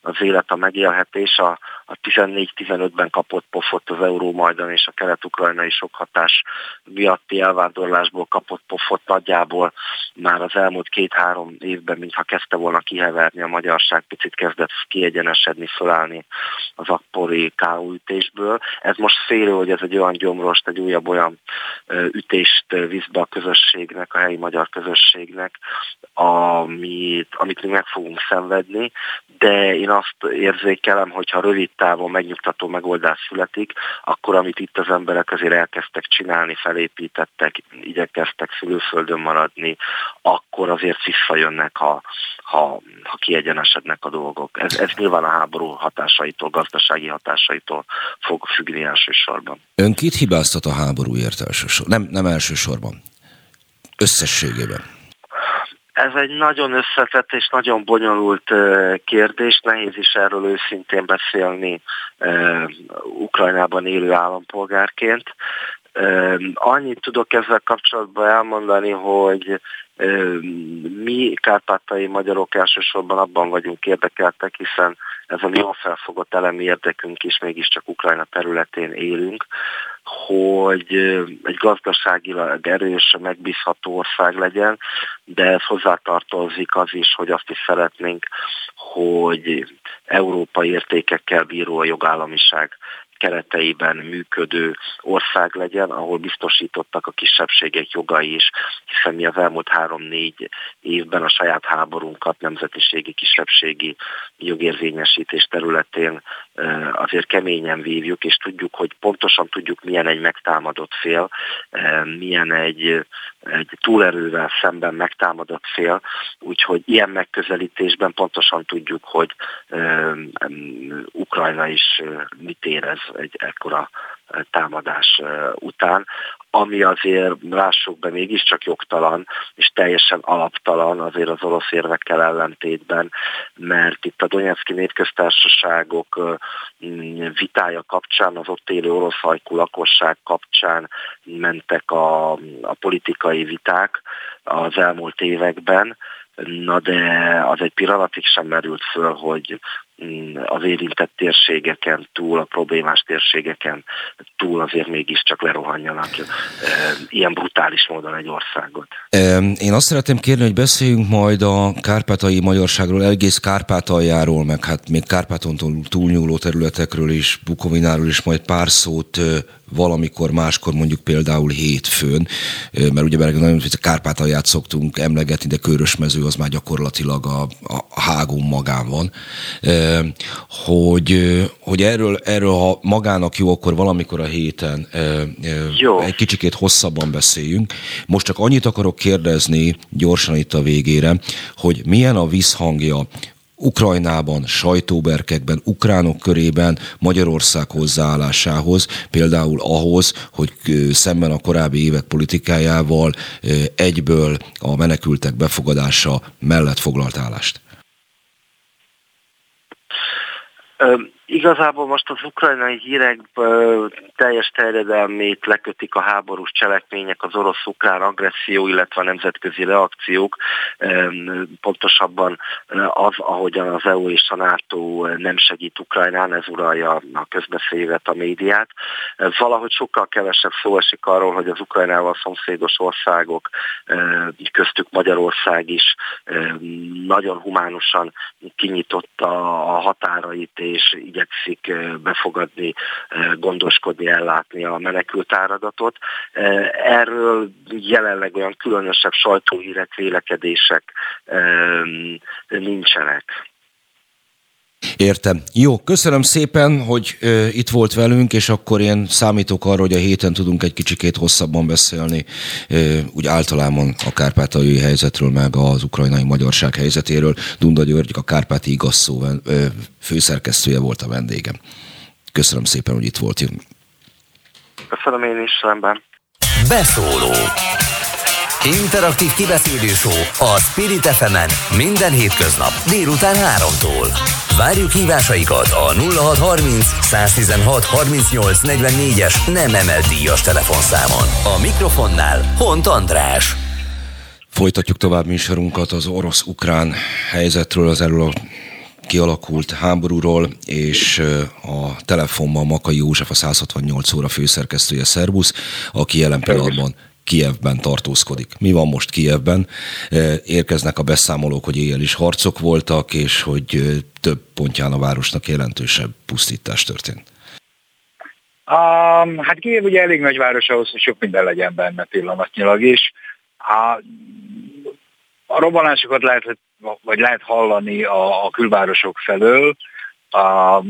az élet, a megélhetés, a, a 14-15-ben kapott pofot az euró majdan és a kelet-ukrajnai sok hatás miatti elvándorlásból kapott pofot nagyjából már az elmúlt két-három évben, mintha kezdte volna kiheverni a magyarság, picit kezdett kiegyenesedni, fölállni az akkori káúütésből. Ez most félő, hogy ez egy olyan gyomrost, egy újabb olyan ütést visz be a közösségnek, a helyi magyar közösségnek, amit, amit mi meg fogunk szenvedni, de én azt érzékelem, hogyha rövid távon megnyugtató megoldás születik, akkor amit itt az emberek azért elkezdtek csinálni, felépítettek, igyekeztek szülőföldön maradni, akkor azért visszajönnek, ha, ha, ha kiegyenesednek a dolgok. Ez, ez nyilván a háború hatásaitól, gazdasági hatásaitól fog függni elsősorban. Ön kit hibáztat a háborúért elsősorban? Nem, nem elsősorban. Összességében. Ez egy nagyon összetett és nagyon bonyolult kérdés, nehéz is erről őszintén beszélni Ukrajnában élő állampolgárként. Annyit tudok ezzel kapcsolatban elmondani, hogy mi kárpátai magyarok elsősorban abban vagyunk érdekeltek, hiszen ez a jól felfogott elemi érdekünk is, mégiscsak Ukrajna területén élünk, hogy egy gazdaságilag erős, megbízható ország legyen, de ez hozzátartozik az is, hogy azt is szeretnénk, hogy európai értékekkel bíró a jogállamiság kereteiben működő ország legyen, ahol biztosítottak a kisebbségek jogai is, hiszen mi az elmúlt három-négy évben a saját háborunkat nemzetiségi, kisebbségi jogérvényesítés területén azért keményen vívjuk, és tudjuk, hogy pontosan tudjuk, milyen egy megtámadott fél, milyen egy, egy túlerővel szemben megtámadott fél, úgyhogy ilyen megközelítésben pontosan tudjuk, hogy Ukrajna is mit érez egy ekkora támadás után, ami azért lássuk be mégiscsak jogtalan és teljesen alaptalan azért az orosz érvekkel ellentétben, mert itt a Donetszki népköztársaságok vitája kapcsán, az ott élő orosz hajkú lakosság kapcsán mentek a, a politikai viták az elmúlt években, Na de az egy pillanatig sem merült föl, hogy mm, az érintett térségeken túl, a problémás térségeken túl azért mégiscsak lerohanjanak ilyen brutális módon egy országot. Én azt szeretném kérni, hogy beszéljünk majd a kárpátai magyarságról, egész Kárpátaljáról, meg hát még Kárpáton túlnyúló területekről is, Bukovináról is majd pár szót valamikor máskor mondjuk például hétfőn, mert ugye nagyon a Kárpátalját szoktunk emlegetni, de Körösmező az már gyakorlatilag a, a hágón magán van, hogy, hogy erről, erről, ha magának jó, akkor valamikor a héten jó. egy kicsikét hosszabban beszéljünk. Most csak annyit akarok kérdezni gyorsan itt a végére, hogy milyen a visszhangja Ukrajnában, sajtóberkekben, ukránok körében Magyarország hozzáállásához, például ahhoz, hogy szemben a korábbi évek politikájával egyből a menekültek befogadása mellett foglalt állást? Um, Igazából most az ukrajnai hírek teljes terjedelmét lekötik a háborús cselekmények, az orosz-ukrán agresszió, illetve a nemzetközi reakciók. Pontosabban az, ahogyan az EU és a NATO nem segít Ukrajnán, ez uralja a közbeszédet, a médiát. Valahogy sokkal kevesebb szó esik arról, hogy az Ukrajnával szomszédos országok, köztük Magyarország is nagyon humánusan kinyitotta a határait, és igyekszik befogadni, gondoskodni, ellátni a menekült áradatot. Erről jelenleg olyan különösebb sajtóhírek, vélekedések nincsenek. Értem. Jó, köszönöm szépen, hogy ö, itt volt velünk, és akkor én számítok arra, hogy a héten tudunk egy kicsikét hosszabban beszélni, ö, úgy általában a kárpátaljai helyzetről, meg az ukrajnai magyarság helyzetéről. Dunda György, a Kárpáti igazszó ö, főszerkesztője volt a vendégem. Köszönöm szépen, hogy itt volt. Köszönöm én is, rendben. Beszóló Interaktív kibeszélő a Spirit fm minden hétköznap délután 3-tól. Várjuk hívásaikat a 0630 116 38 44-es nem emelt díjas telefonszámon. A mikrofonnál Hont András. Folytatjuk tovább műsorunkat az orosz-ukrán helyzetről, az erről a kialakult háborúról, és a telefonban Makai József, a 168 óra főszerkesztője Szerbusz, aki jelen pillanatban Kievben tartózkodik. Mi van most Kievben? Érkeznek a beszámolók, hogy éjjel is harcok voltak, és hogy több pontján a városnak jelentősebb pusztítás történt. Um, hát Kiev ugye elég nagy város ahhoz, hogy sok minden legyen benne pillanatnyilag is. A, a robbanásokat lehet, vagy lehet hallani a, a külvárosok felől, a,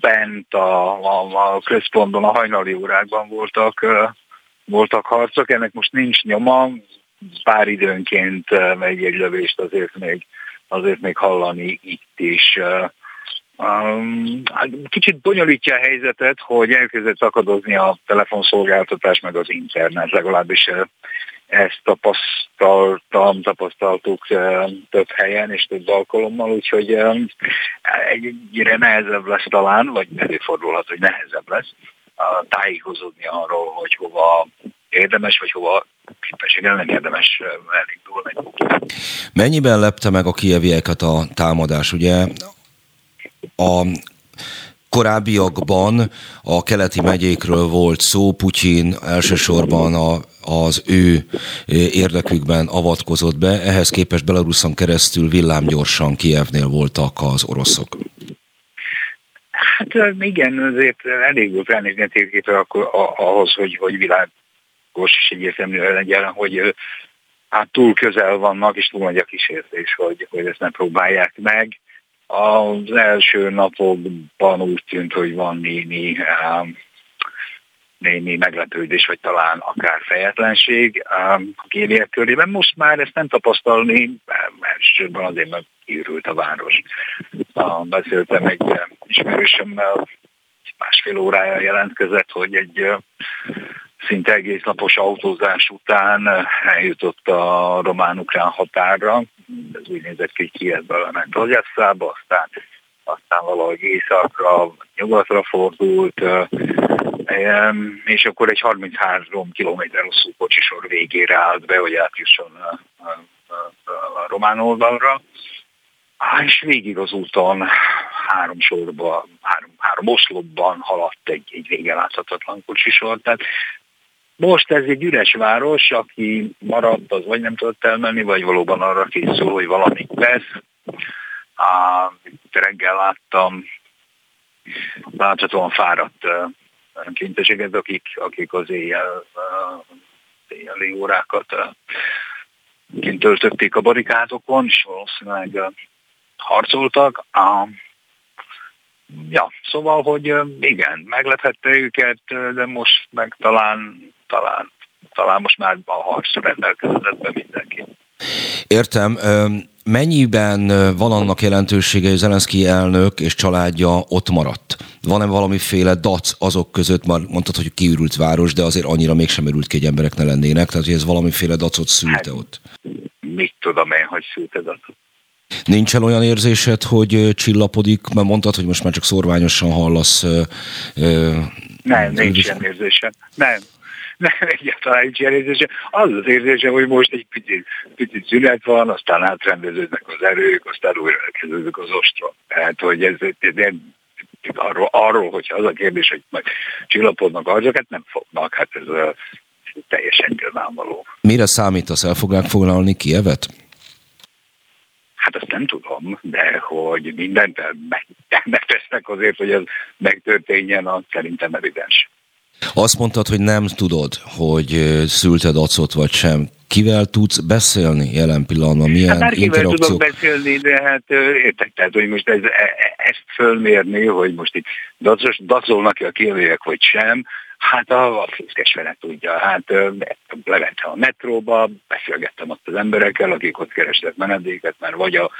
bent a, a, a központban, a hajnali órákban voltak voltak harcok, ennek most nincs nyoma, pár időnként megy egy lövést azért még, azért még hallani itt is. Hát kicsit bonyolítja a helyzetet, hogy elkezdett akadozni a telefonszolgáltatás meg az internet, legalábbis ezt tapasztaltam, tapasztaltuk több helyen és több alkalommal, úgyhogy egyre nehezebb lesz talán, vagy előfordulhat, hogy nehezebb lesz tájékozódni arról, hogy hova érdemes, vagy hova képességgel nem érdemes elindulni. Mennyiben lepte meg a kievieket a támadás? Ugye a korábbiakban a keleti megyékről volt szó, Putyin elsősorban a, az ő érdekükben avatkozott be, ehhez képest Belaruson keresztül villámgyorsan Kievnél voltak az oroszok. Hát igen, azért elég volt elnézni a akkor ahhoz, hogy, hogy világos és egyértelmű legyen, hogy hát túl közel vannak, és túl nagy a kísértés, hogy, hogy ezt ne próbálják meg. Az első napokban úgy tűnt, hogy van némi, némi meglepődés, vagy talán akár fejetlenség a kéliek körében. Most már ezt nem tapasztalni, elsősorban azért, mert kiürült a város. Beszéltem egy ismerősömmel, másfél órája jelentkezett, hogy egy szinte egész napos autózás után eljutott a román-ukrán határra. Ez úgy nézett ki, hogy Kievből ment Odesszába, aztán, aztán valahogy északra, nyugatra fordult, és akkor egy 33 km hosszú kocsisor végére állt be, hogy átjusson a, a, a, a román oldalra. És végig az úton három sorba, három, három oszlopban haladt egy, egy vége láthatatlan kocsisor. Tehát most ez egy üres város, aki maradt, az vagy nem tudott elmenni, vagy valóban arra készül, hogy valami lesz. Á, reggel láttam láthatóan fáradt kinteseket, akik, akik az éjjel, éjjeli órákat kint töltötték a barikádokon, és valószínűleg harcoltak. Ja, szóval, hogy igen, meglephette őket, de most meg talán, talán, talán most már a harc rendelkezett be mindenki. Értem. Mennyiben van annak jelentősége, hogy Zelenszky elnök és családja ott maradt? Van-e valamiféle dac azok között, már mondtad, hogy kiürült város, de azért annyira mégsem örült ki, hogy emberek ne lennének, tehát hogy ez valamiféle dacot szülte hát, ott? Mit tudom én, hogy szülte dacot? Nincsen olyan érzésed, hogy csillapodik, mert mondtad, hogy most már csak szorványosan hallasz. Ö, ö, nem, nincs ilyen érzésem. Nem, nem [LAUGHS] egyáltalán nincs ilyen érzése. Az az érzése, hogy most egy picit, picit szünet van, aztán átrendeződnek az erők, aztán újra elkezdődik az ostrom. Tehát, hogy ez, ez nem, arról, arról, hogyha az a kérdés, hogy majd csillapodnak azokat nem fognak, hát ez uh, teljesen nyilvánvaló. Mire számítasz, el fogják foglalni Kievet? Hát azt nem tudom, de hogy mindent [LAUGHS] megtesznek azért, hogy ez megtörténjen, az szerintem evidens. Azt mondtad, hogy nem tudod, hogy szülted acot vagy sem. kivel tudsz beszélni jelen pillanatban? Milyen hát kivel tudok beszélni, de hát értek, tehát hogy most ez, e, e, ezt fölmérni, hogy most itt dacolnak-e a kérőjek, vagy sem, Hát a, a főzkes vele tudja. Hát lementem a metróba, beszélgettem ott az emberekkel, akik ott kerestek menedéket, mert vagy a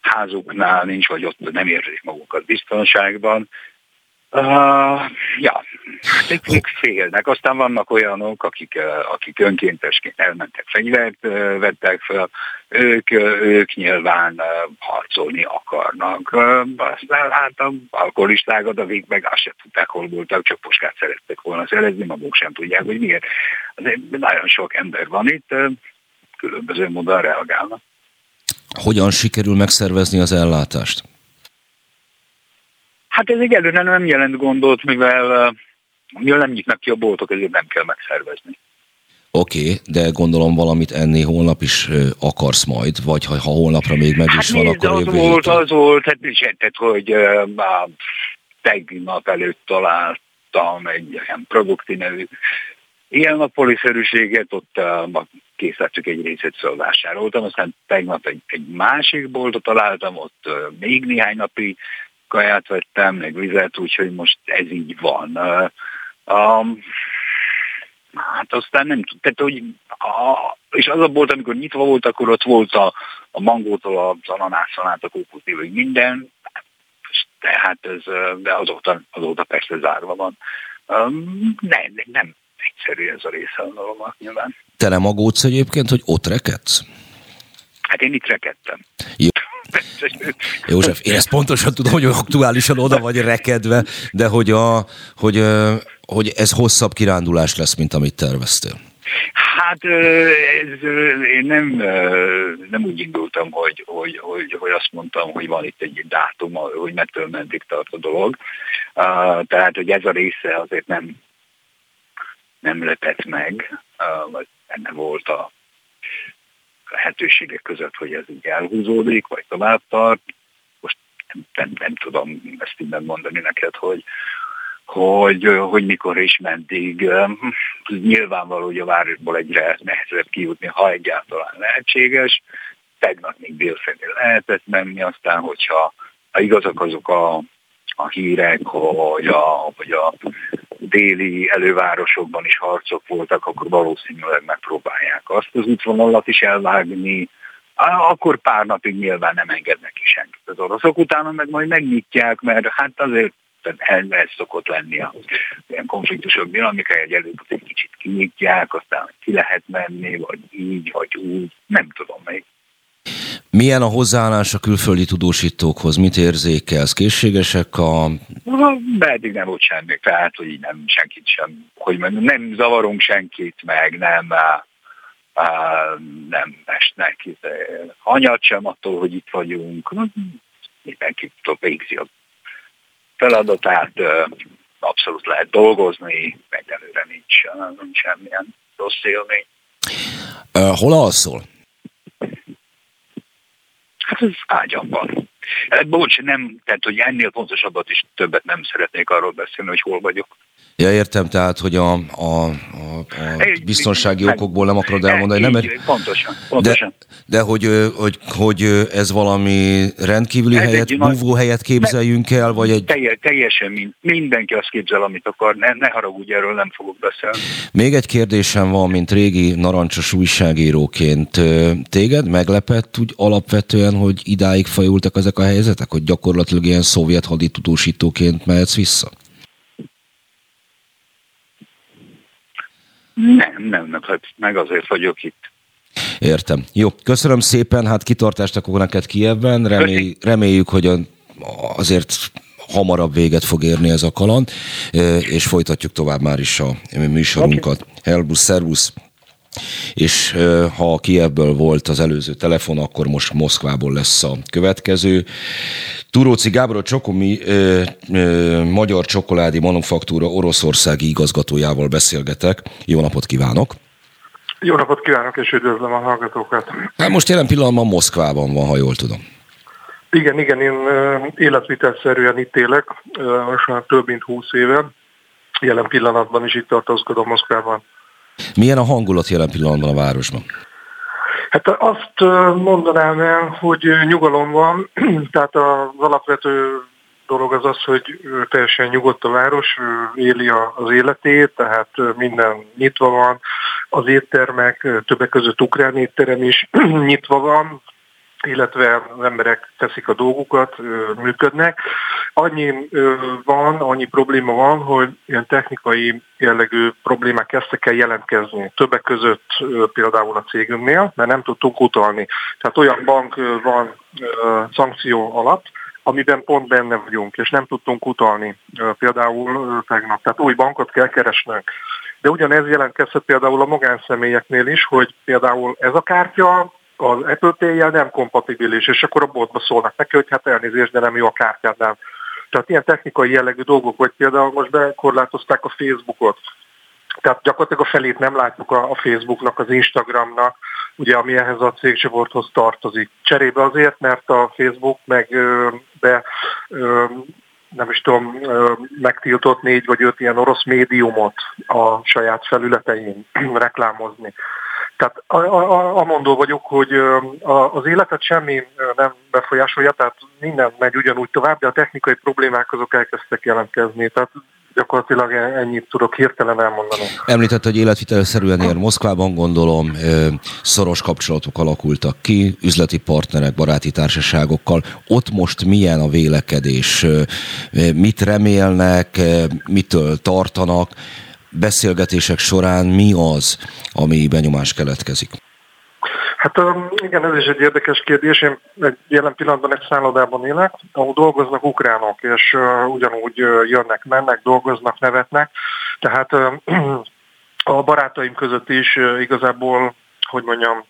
házuknál nincs, vagy ott nem érzik magukat biztonságban. Uh, ja, még félnek. Aztán vannak olyanok, akik, akik önkéntesként elmentek, fegyvert vettek fel, ők, ők nyilván harcolni akarnak. Aztán hát a alkoholistákat, akik meg azt sem tudták, hol voltak, csak puskát szerettek volna szerezni, maguk sem tudják, hogy miért. Azért nagyon sok ember van itt, különböző módon reagálnak. Hogyan sikerül megszervezni az ellátást? Hát ez egyelőre nem jelent gondot, mivel, mivel nem nyitnak ki a boltok, ezért nem kell megszervezni. Oké, okay, de gondolom valamit enni holnap is akarsz majd, vagy ha, ha holnapra még meg is hát van, akkor az volt, az volt, hát tehát, hogy uh, tegnap előtt találtam egy ilyen produkti nevű ilyen napoliszerűséget, ott uh, készítettük egy részét fölvásároltam, aztán tegnap egy, egy másik boltot találtam, ott uh, még néhány napi kaját vettem, meg vizet, úgyhogy most ez így van. Um, hát aztán nem tehát, hogy a, és az a volt, amikor nyitva volt, akkor ott volt a, a mangótól az ananászon át a kókusznél, minden, tehát ez, de azóta, azóta persze zárva van. Um, nem, nem egyszerű ez a része a dolognak nyilván. Te nem aggódsz egyébként, hogy ott rekedsz? Hát én itt rekedtem. Jó. [LAUGHS] József, én ezt pontosan tudom, hogy aktuálisan oda vagy rekedve, de hogy, a, hogy, hogy ez hosszabb kirándulás lesz, mint amit terveztél. Hát ez, én nem, nem úgy indultam, hogy, hogy, hogy, hogy azt mondtam, hogy van itt egy dátum, hogy mettől mentig tart a dolog. Tehát, hogy ez a része azért nem, nem lepett meg, vagy benne volt a lehetőségek között, hogy ez így elhúzódik, vagy tovább tart. Most nem, nem, nem tudom ezt innen mondani neked, hogy, hogy, hogy mikor és meddig. Nyilvánvaló, hogy a városból egyre nehezebb kijutni, ha egyáltalán lehetséges. Tegnap még délfelé lehetett menni, aztán hogyha ha igazak azok a, a hírek, hogy a, hogy a déli elővárosokban is harcok voltak, akkor valószínűleg megpróbálják azt az útvonalat is elvágni, akkor pár napig nyilván nem engednek ki senkit az oroszok, utána meg majd megnyitják, mert hát azért ez szokott lenni a ilyen konfliktusok dinamikája, egy előbb egy kicsit kinyitják, aztán ki lehet menni, vagy így, vagy úgy, nem tudom még. Milyen a hozzáállás a külföldi tudósítókhoz? Mit érzékelsz? Készségesek a... Eddig nem volt semmi, tehát hogy nem senkit sem, hogy nem zavarunk senkit, meg nem, nem esnek anyat sem attól, hogy itt vagyunk. Mindenki végzi a feladatát, abszolút lehet dolgozni, egyelőre nincs, nincs semmilyen rossz élmény. Hol alszol? Hát ez ágyamban. Hát, bocs, nem, tehát hogy ennél pontosabbat is többet nem szeretnék arról beszélni, hogy hol vagyok. Ja, értem, tehát, hogy a, a, a, a biztonsági okokból nem akarod elmondani. Nem, mert, pontosan, pontosan. De, de hogy, hogy, hogy ez valami rendkívüli ez helyet, búvó helyet képzeljünk el, vagy egy... Telje, teljesen mindenki azt képzel, amit akar, ne, ne haragudj, erről nem fogok beszélni. Még egy kérdésem van, mint régi narancsos újságíróként. Téged meglepett úgy alapvetően, hogy idáig fajultak ezek a helyzetek, hogy gyakorlatilag ilyen szovjet haditudósítóként mehetsz vissza? Nem, nem, nem, hát meg azért vagyok itt. Értem. Jó, köszönöm szépen, hát kitartást akkor neked Kievben, Remély, reméljük, hogy azért hamarabb véget fog érni ez a kaland, és folytatjuk tovább már is a műsorunkat. Okay. Helbus, szervusz! És ha Kievből volt az előző telefon, akkor most Moszkvából lesz a következő. Turóci Gábor a Csokomi ö, ö, Magyar Csokoládi Manufaktúra Oroszországi igazgatójával beszélgetek. Jó napot kívánok! Jó napot kívánok, és üdvözlöm a hallgatókat! Hát most jelen pillanatban Moszkvában van, ha jól tudom. Igen, igen, én életvitelszerűen itt élek, most már több mint húsz éve. Jelen pillanatban is itt tartózkodom Moszkvában. Milyen a hangulat jelen pillanatban a városban? Hát azt mondanám el, hogy nyugalom van, [CLEARS THROAT] tehát az alapvető dolog az az, hogy teljesen nyugodt a város, éli az életét, tehát minden nyitva van, az éttermek, többek között ukrán étterem is [CLEARS THROAT] nyitva van, illetve az emberek teszik a dolgukat, működnek. Annyi van, annyi probléma van, hogy ilyen technikai jellegű problémák kezdtek el jelentkezni. Többek között például a cégünknél, mert nem tudtunk utalni. Tehát olyan bank van szankció alatt, amiben pont benne vagyunk, és nem tudtunk utalni például tegnap. Tehát új bankot kell keresnünk. De ugyanez jelentkezhet például a magánszemélyeknél is, hogy például ez a kártya az Apple Pay-jel nem kompatibilis, és akkor a boltba szólnak neki, hogy hát elnézést, de nem jó a kártyádnál. Tehát ilyen technikai jellegű dolgok, vagy például most bekorlátozták a Facebookot, tehát gyakorlatilag a felét nem látjuk a, Facebooknak, az Instagramnak, ugye, ami ehhez a cégcsoporthoz tartozik. Cserébe azért, mert a Facebook meg be nem is tudom, megtiltott négy vagy öt ilyen orosz médiumot a saját felületein [CLEARS THROAT] reklámozni. Tehát amondó vagyok, hogy az életet semmi nem befolyásolja, tehát minden megy ugyanúgy tovább, de a technikai problémák azok elkezdtek jelentkezni. Tehát gyakorlatilag e- ennyit tudok hirtelen elmondani. Említett, hogy életvitelszerűen ér Moszkvában, gondolom, szoros kapcsolatok alakultak ki, üzleti partnerek, baráti társaságokkal. Ott most milyen a vélekedés? Mit remélnek, mitől tartanak? Beszélgetések során mi az, ami benyomás keletkezik? Hát igen, ez is egy érdekes kérdés. Én jelen pillanatban egy szállodában élek, ahol dolgoznak ukránok, és ugyanúgy jönnek, mennek, dolgoznak, nevetnek. Tehát a barátaim között is igazából, hogy mondjam,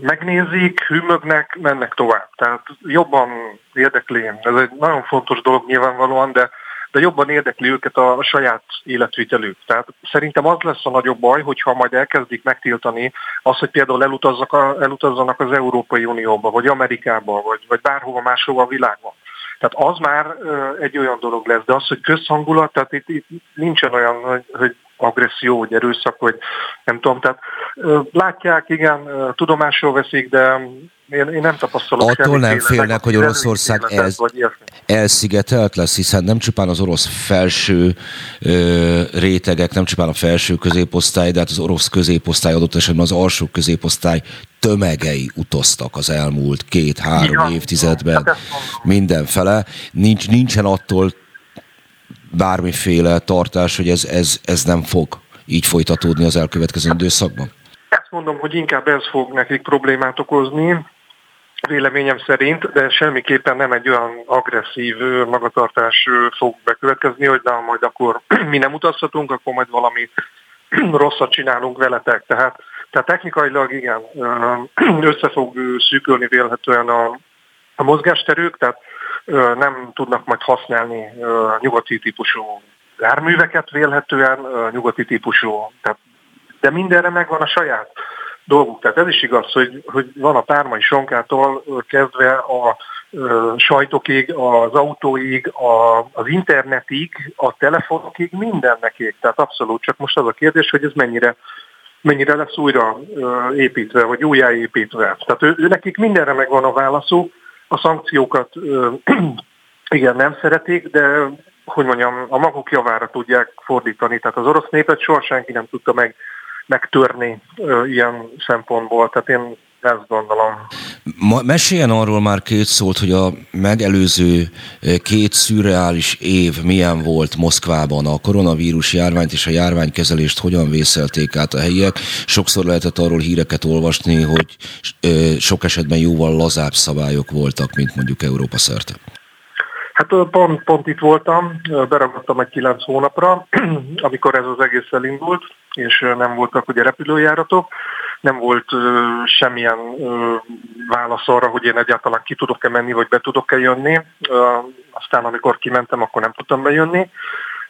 megnézik, hűmögnek, mennek tovább. Tehát jobban érdekli. Ez egy nagyon fontos dolog nyilvánvalóan, de de jobban érdekli őket a, saját életvitelük. Tehát szerintem az lesz a nagyobb baj, hogyha majd elkezdik megtiltani azt, hogy például elutazzanak, a, elutazzanak az Európai Unióba, vagy Amerikába, vagy, vagy bárhova máshova a világban. Tehát az már egy olyan dolog lesz, de az, hogy közhangulat, tehát itt, itt nincsen olyan, hogy, hogy agresszió, vagy erőszak, vagy nem tudom. Tehát látják, igen, ö, tudomásul veszik, de én, én nem tapasztalom Attól nem félnek, hogy Oroszország ez, elszigetelt lesz, hiszen nem csupán az orosz felső ö, rétegek, nem csupán a felső középosztály, de hát az orosz középosztály adott esetben az alsó középosztály tömegei utaztak az elmúlt két-három ja, évtizedben hát mindenfele. Nincs, nincsen attól bármiféle tartás, hogy ez, ez, ez nem fog így folytatódni az elkövetkező időszakban? Ezt mondom, hogy inkább ez fog nekik problémát okozni, véleményem szerint, de semmiképpen nem egy olyan agresszív magatartás fog bekövetkezni, hogy na, majd akkor [CLEARS THROAT] mi nem utazhatunk, akkor majd valami [CLEARS THROAT] rosszat csinálunk veletek. Tehát, tehát technikailag igen, [CLEARS THROAT] össze fog szűkölni vélhetően a, a mozgásterük, tehát nem tudnak majd használni nyugati típusú járműveket vélhetően, nyugati típusú, tehát, de mindenre megvan a saját dolguk. Tehát ez is igaz, hogy, hogy van a pármai sonkától kezdve a sajtokig, az autóig, a, az internetig, a telefonokig, mindennek ég. Tehát abszolút, csak most az a kérdés, hogy ez mennyire mennyire lesz újra építve, vagy újjáépítve. Tehát ő, ő nekik mindenre megvan a válaszuk, a szankciókat [CLEARS THROAT] igen, nem szeretik, de hogy mondjam, a maguk javára tudják fordítani. Tehát az orosz népet soha senki nem tudta meg megtörni ö, ilyen szempontból. Tehát én ezt gondolom. Ma, meséljen arról már két szót, hogy a megelőző két szürreális év milyen volt Moszkvában, a koronavírus járványt és a járványkezelést hogyan vészelték át a helyiek. Sokszor lehetett arról híreket olvasni, hogy sok esetben jóval lazább szabályok voltak, mint mondjuk Európa szerte. Hát pont, pont itt voltam, beragadtam egy kilenc hónapra, [CLEARS THROAT] amikor ez az egész elindult, és nem voltak ugye repülőjáratok, nem volt semmilyen válasz arra, hogy én egyáltalán ki tudok-e menni, vagy be tudok-e jönni. Aztán amikor kimentem, akkor nem tudtam bejönni.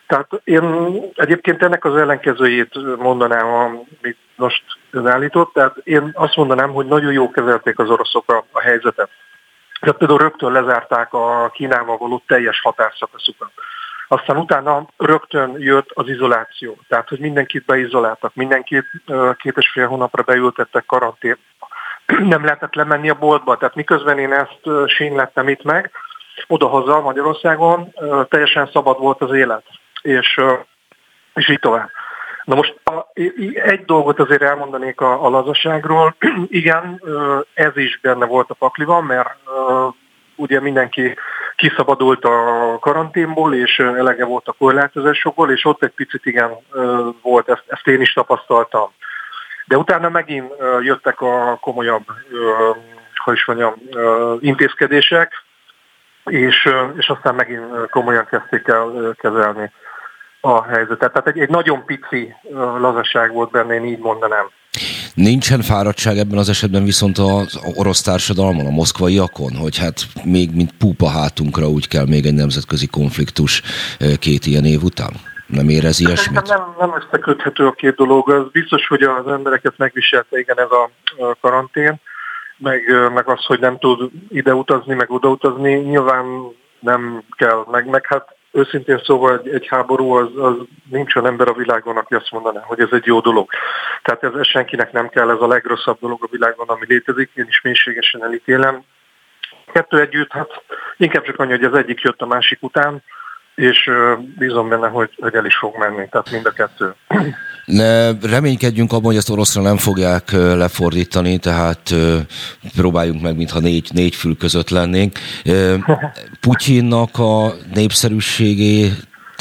Tehát én egyébként ennek az ellenkezőjét mondanám, amit most ön állított. Tehát én azt mondanám, hogy nagyon jó kezelték az oroszok a, a helyzetet. Tehát például rögtön lezárták a Kínával való teljes határszakaszukat. Aztán utána rögtön jött az izoláció, tehát hogy mindenkit beizoláltak, mindenkit két és fél hónapra beültettek karantén. [CLEARS THROAT] Nem lehetett lemenni a boltba, tehát miközben én ezt sínlettem itt meg, odahaza Magyarországon teljesen szabad volt az élet, és, és így tovább. Na most a, egy dolgot azért elmondanék a, a lazaságról. [CLEARS THROAT] Igen, ez is benne volt a pakliban, mert ugye mindenki kiszabadult a karanténból, és elege volt a korlátozásokból, és ott egy picit igen volt, ezt, ezt én is tapasztaltam. De utána megint jöttek a komolyabb, hogy is mondjam, intézkedések, és, és aztán megint komolyan kezdték el kezelni a helyzetet. Tehát egy, egy nagyon pici lazaság volt benne, én így mondanám. Nincsen fáradtság ebben az esetben viszont az orosz társadalmon, a moszkvaiakon, hogy hát még mint púpa hátunkra úgy kell még egy nemzetközi konfliktus két ilyen év után? Nem érez ilyesmit? Nem, nem összeköthető a két dolog. Az biztos, hogy az embereket megviselte igen ez a karantén, meg, meg az, hogy nem tud ide utazni, meg oda utazni. Nyilván nem kell, meg, meg hát őszintén szóval egy, egy háború az, az nincs olyan ember a világon, aki azt mondaná, hogy ez egy jó dolog. Tehát ez, ez senkinek nem kell, ez a legrosszabb dolog a világon, ami létezik, én is mélységesen elítélem. Kettő együtt, hát inkább csak annyi, hogy az egyik jött a másik után, és bízom benne, hogy, hogy el is fog menni, tehát mind a kettő. Ne, reménykedjünk abban, hogy ezt oroszra nem fogják lefordítani, tehát próbáljunk meg, mintha négy, négy fül között lennénk. Putyinnak a népszerűségé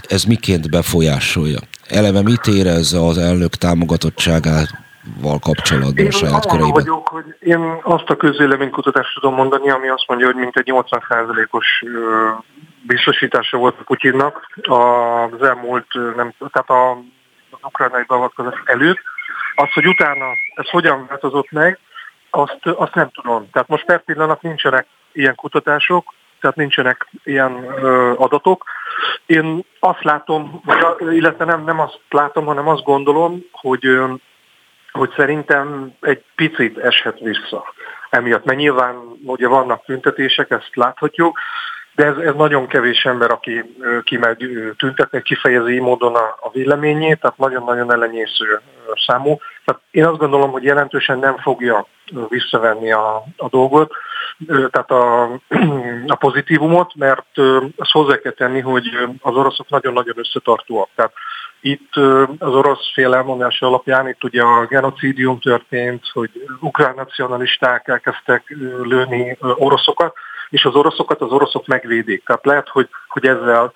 ez miként befolyásolja? Eleve mit érez az elnök támogatottságát val kapcsolatban én saját köreiben? vagyok, hogy én azt a közéleménykutatást tudom mondani, ami azt mondja, hogy mintegy 80%-os biztosítása volt a Putyinnak az elmúlt, nem, tehát a, az ukrajnai beavatkozás előtt. Az, hogy utána ez hogyan változott meg, azt, azt nem tudom. Tehát most per pillanat nincsenek ilyen kutatások, tehát nincsenek ilyen ö, adatok. Én azt látom, illetve nem, nem azt látom, hanem azt gondolom, hogy, ö, hogy szerintem egy picit eshet vissza emiatt. Mert nyilván ugye vannak tüntetések, ezt láthatjuk, de ez, ez nagyon kevés ember, aki kimegy tüntetni, kifejezi így módon a, a véleményét, tehát nagyon-nagyon ellenyésző számú. Tehát én azt gondolom, hogy jelentősen nem fogja visszavenni a, a dolgot, tehát a, [CLEARS THROAT] a pozitívumot, mert azt hozzá kell tenni, hogy az oroszok nagyon-nagyon összetartóak. Tehát itt az orosz fél elmondása alapján itt ugye a genocidium történt, hogy ukrán nacionalisták elkezdtek lőni oroszokat, és az oroszokat az oroszok megvédik. Tehát lehet, hogy, hogy ezzel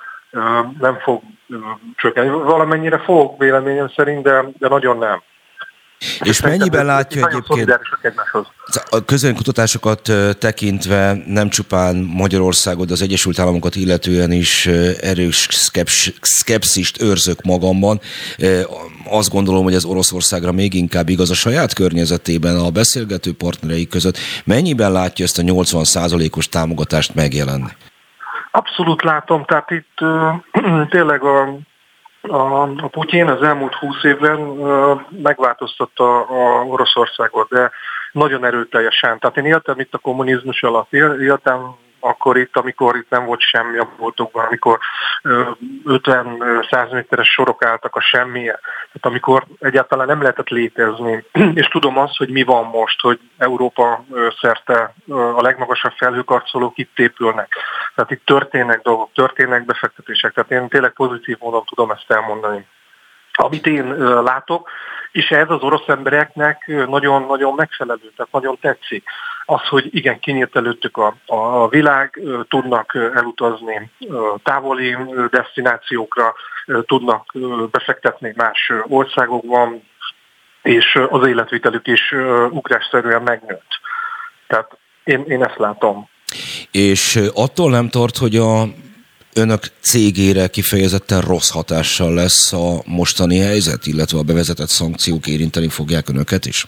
nem fog csökkenni. Valamennyire fog véleményem szerint, de, de nagyon nem. És mennyiben látja egyébként a közönkutatásokat tekintve nem csupán Magyarországot, de az Egyesült Államokat illetően is erős szkepszist őrzök magamban. Azt gondolom, hogy ez Oroszországra még inkább igaz a saját környezetében, a beszélgető partnerei között. Mennyiben látja ezt a 80%-os támogatást megjelenni? Abszolút látom, tehát itt [CLEARS THROAT] tényleg a a, a Putyin az elmúlt húsz évben megváltoztatta a Oroszországot, de nagyon erőteljesen. Tehát én éltem itt a kommunizmus alatt, éltem akkor itt, amikor itt nem volt semmi a boltokban, amikor 50-100 méteres sorok álltak a semmilyen, tehát amikor egyáltalán nem lehetett létezni. [CLEARS THROAT] És tudom azt, hogy mi van most, hogy Európa szerte a legmagasabb felhőkarcolók itt épülnek. Tehát itt történnek dolgok, történnek befektetések, tehát én tényleg pozitív módon tudom ezt elmondani. Amit én látok, és ez az orosz embereknek nagyon-nagyon megfelelő, tehát nagyon tetszik. Az, hogy igen, kinyílt előttük a, a világ, tudnak elutazni távoli destinációkra, tudnak befektetni más országokban, és az életvitelük is ugrásszerűen megnőtt. Tehát én, én ezt látom. És attól nem tart, hogy a önök cégére kifejezetten rossz hatással lesz a mostani helyzet, illetve a bevezetett szankciók érinteni fogják önöket is?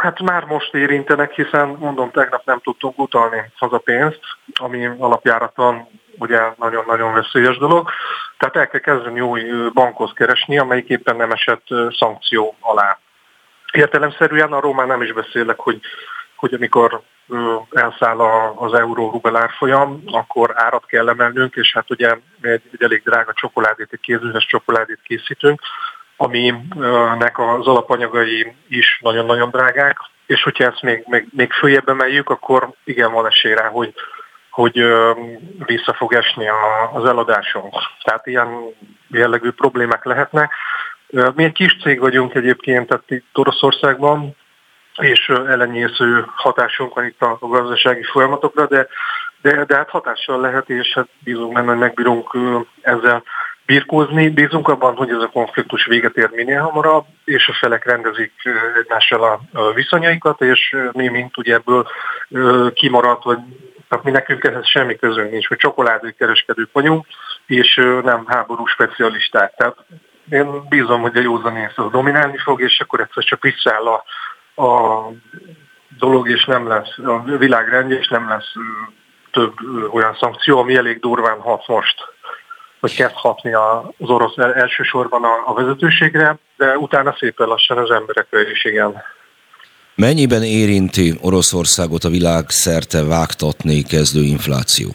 Hát már most érintenek, hiszen mondom, tegnap nem tudtunk utalni hazapénzt, ami alapjáraton ugye nagyon-nagyon veszélyes dolog. Tehát el kell kezdeni új bankhoz keresni, amelyik éppen nem esett szankció alá. Értelemszerűen arról már nem is beszélek, hogy, hogy amikor elszáll az euró-rubel árfolyam, akkor árat kell emelnünk, és hát ugye egy, egy elég drága csokoládét, egy kézműves csokoládét készítünk, aminek az alapanyagai is nagyon-nagyon drágák, és hogyha ezt még, még, még följebb emeljük, akkor igen, van esély rá, hogy, hogy vissza fog esni az eladásunk. Tehát ilyen jellegű problémák lehetnek. Mi egy kis cég vagyunk egyébként, tehát itt Oroszországban, és ellenyésző hatásunk van itt a gazdasági folyamatokra, de, de, de hát hatással lehet, és hát bízunk benne, hogy megbírunk ezzel birkózni. Bízunk abban, hogy ez a konfliktus véget ér minél hamarabb, és a felek rendezik egymással a viszonyaikat, és mi, mint ugye ebből kimaradt, vagy tehát mi nekünk ehhez semmi közünk nincs, hogy csokoládé kereskedők vagyunk, és nem háború specialisták. Tehát én bízom, hogy a józanész az dominálni fog, és akkor egyszer csak visszaáll a, a dolog, és nem lesz a világrendje, és nem lesz több olyan szankció, ami elég durván hat most, hogy kezd hatni az orosz elsősorban a, a vezetőségre, de utána szépen lassan az emberekre is igen. Mennyiben érinti Oroszországot a világ szerte vágtatni kezdő infláció?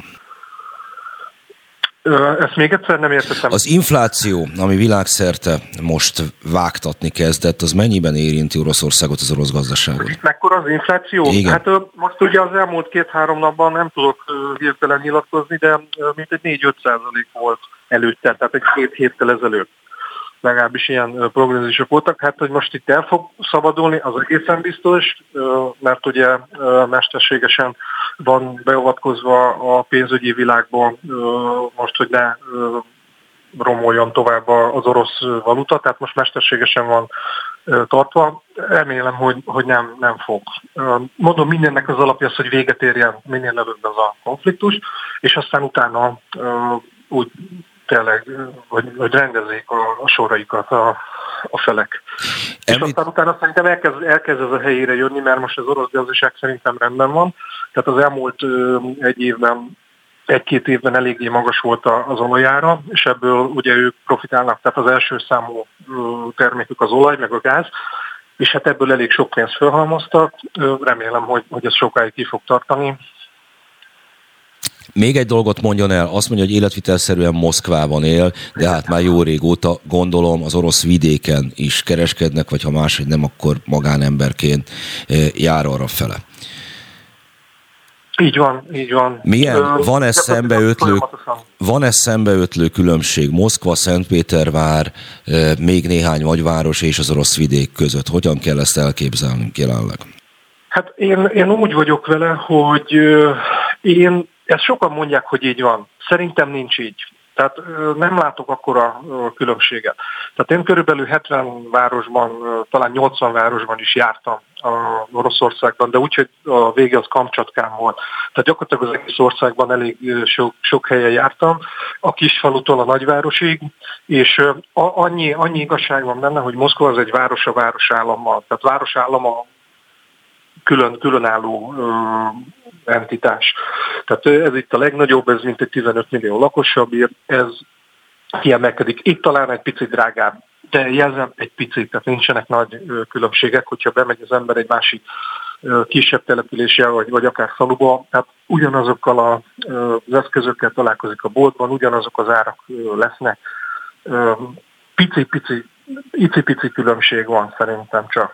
Ezt még egyszer nem értettem. Az infláció, ami világszerte most vágtatni kezdett, az mennyiben érinti Oroszországot, az orosz gazdaságot? Mekkora az infláció? Igen. Hát most ugye az elmúlt két-három napban nem tudok hirtelen nyilatkozni, de mint egy 4-5 százalék volt előtte, tehát egy két héttel ezelőtt legalábbis ilyen prognózisok voltak. Hát, hogy most itt el fog szabadulni, az egészen biztos, mert ugye mesterségesen van beavatkozva a pénzügyi világban most, hogy ne romoljon tovább az orosz valuta, tehát most mesterségesen van tartva. Remélem, hogy, hogy nem, nem fog. Mondom, mindennek az alapja az, hogy véget érjen minél előbb ez a konfliktus, és aztán utána úgy tényleg, hogy, hogy rendezzék a, a soraikat a, a felek. Említ... És aztán utána szerintem elkezd, elkezd ez a helyére jönni, mert most az orosz gazdaság szerintem rendben van. Tehát az elmúlt egy évben egy-két évben eléggé magas volt az olajára, és ebből ugye ők profitálnak, tehát az első számú termékük az olaj, meg a gáz, és hát ebből elég sok pénzt felhalmoztak. Remélem, hogy, hogy ez sokáig ki fog tartani, még egy dolgot mondjon el, azt mondja, hogy életvitelszerűen Moszkvában él, de hát már jó régóta gondolom az orosz vidéken is kereskednek, vagy ha máshogy nem, akkor magánemberként eh, jár arra fele. Így van, így van. Milyen? Van-e szembeötlő, van-e szembeötlő különbség Moszkva, Szentpétervár, eh, még néhány vagyváros és az orosz vidék között? Hogyan kell ezt elképzelnünk jelenleg? Hát én, én úgy vagyok vele, hogy én ezt sokan mondják, hogy így van. Szerintem nincs így. Tehát nem látok akkora különbséget. Tehát én körülbelül 70 városban, talán 80 városban is jártam a Oroszországban, de úgy, hogy a vége az Kamcsatkán volt. Tehát gyakorlatilag az egész országban elég sok, sok helyen jártam, a kisfalutól a nagyvárosig, és annyi, annyi igazság van benne, hogy Moszkva az egy város a városállammal. Tehát városállama külön, különálló entitás. Tehát ez itt a legnagyobb, ez mint egy 15 millió lakosabb, ez kiemelkedik. Itt talán egy picit drágább, de jelzem egy picit, tehát nincsenek nagy különbségek, hogyha bemegy az ember egy másik kisebb településre, vagy, vagy akár faluba, tehát ugyanazokkal az eszközökkel találkozik a boltban, ugyanazok az árak lesznek. Pici-pici, icipici különbség van szerintem csak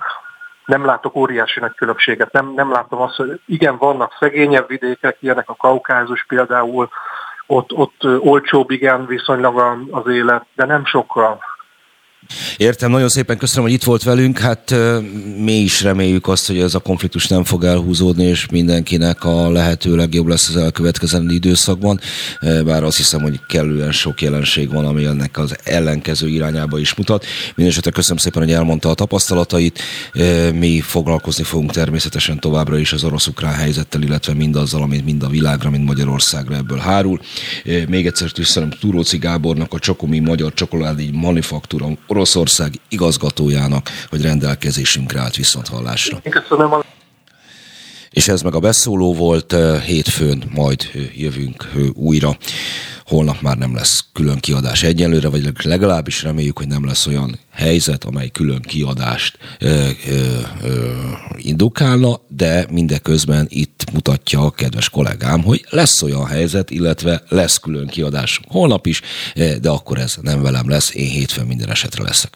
nem látok óriási nagy különbséget. Nem, nem látom azt, hogy igen, vannak szegényebb vidékek, ilyenek a Kaukázus például, ott, ott olcsóbb igen viszonylag az élet, de nem sokkal. Értem, nagyon szépen köszönöm, hogy itt volt velünk. Hát mi is reméljük azt, hogy ez a konfliktus nem fog elhúzódni, és mindenkinek a lehető legjobb lesz az elkövetkezendő időszakban. Bár azt hiszem, hogy kellően sok jelenség van, ami ennek az ellenkező irányába is mutat. Mindenesetre köszönöm szépen, hogy elmondta a tapasztalatait. Mi foglalkozni fogunk természetesen továbbra is az orosz-ukrán helyzettel, illetve mindazzal, amit mind a világra, mind Magyarországra ebből hárul. Még egyszer köszönöm Túróci Gábornak, a Csokomi Magyar Csokoládi Manufaktúra Oroszország igazgatójának, hogy rendelkezésünkre állt viszont. Köszönöm. És ez meg a beszóló volt, hétfőn majd jövünk újra. holnap már nem lesz külön kiadás egyenlőre, vagy legalábbis reméljük, hogy nem lesz olyan helyzet, amely külön kiadást ö, ö, ö, indukálna, de mindeközben itt mutatja a kedves kollégám, hogy lesz olyan helyzet, illetve lesz külön kiadás holnap is, de akkor ez nem velem lesz, én hétfőn minden esetre leszek.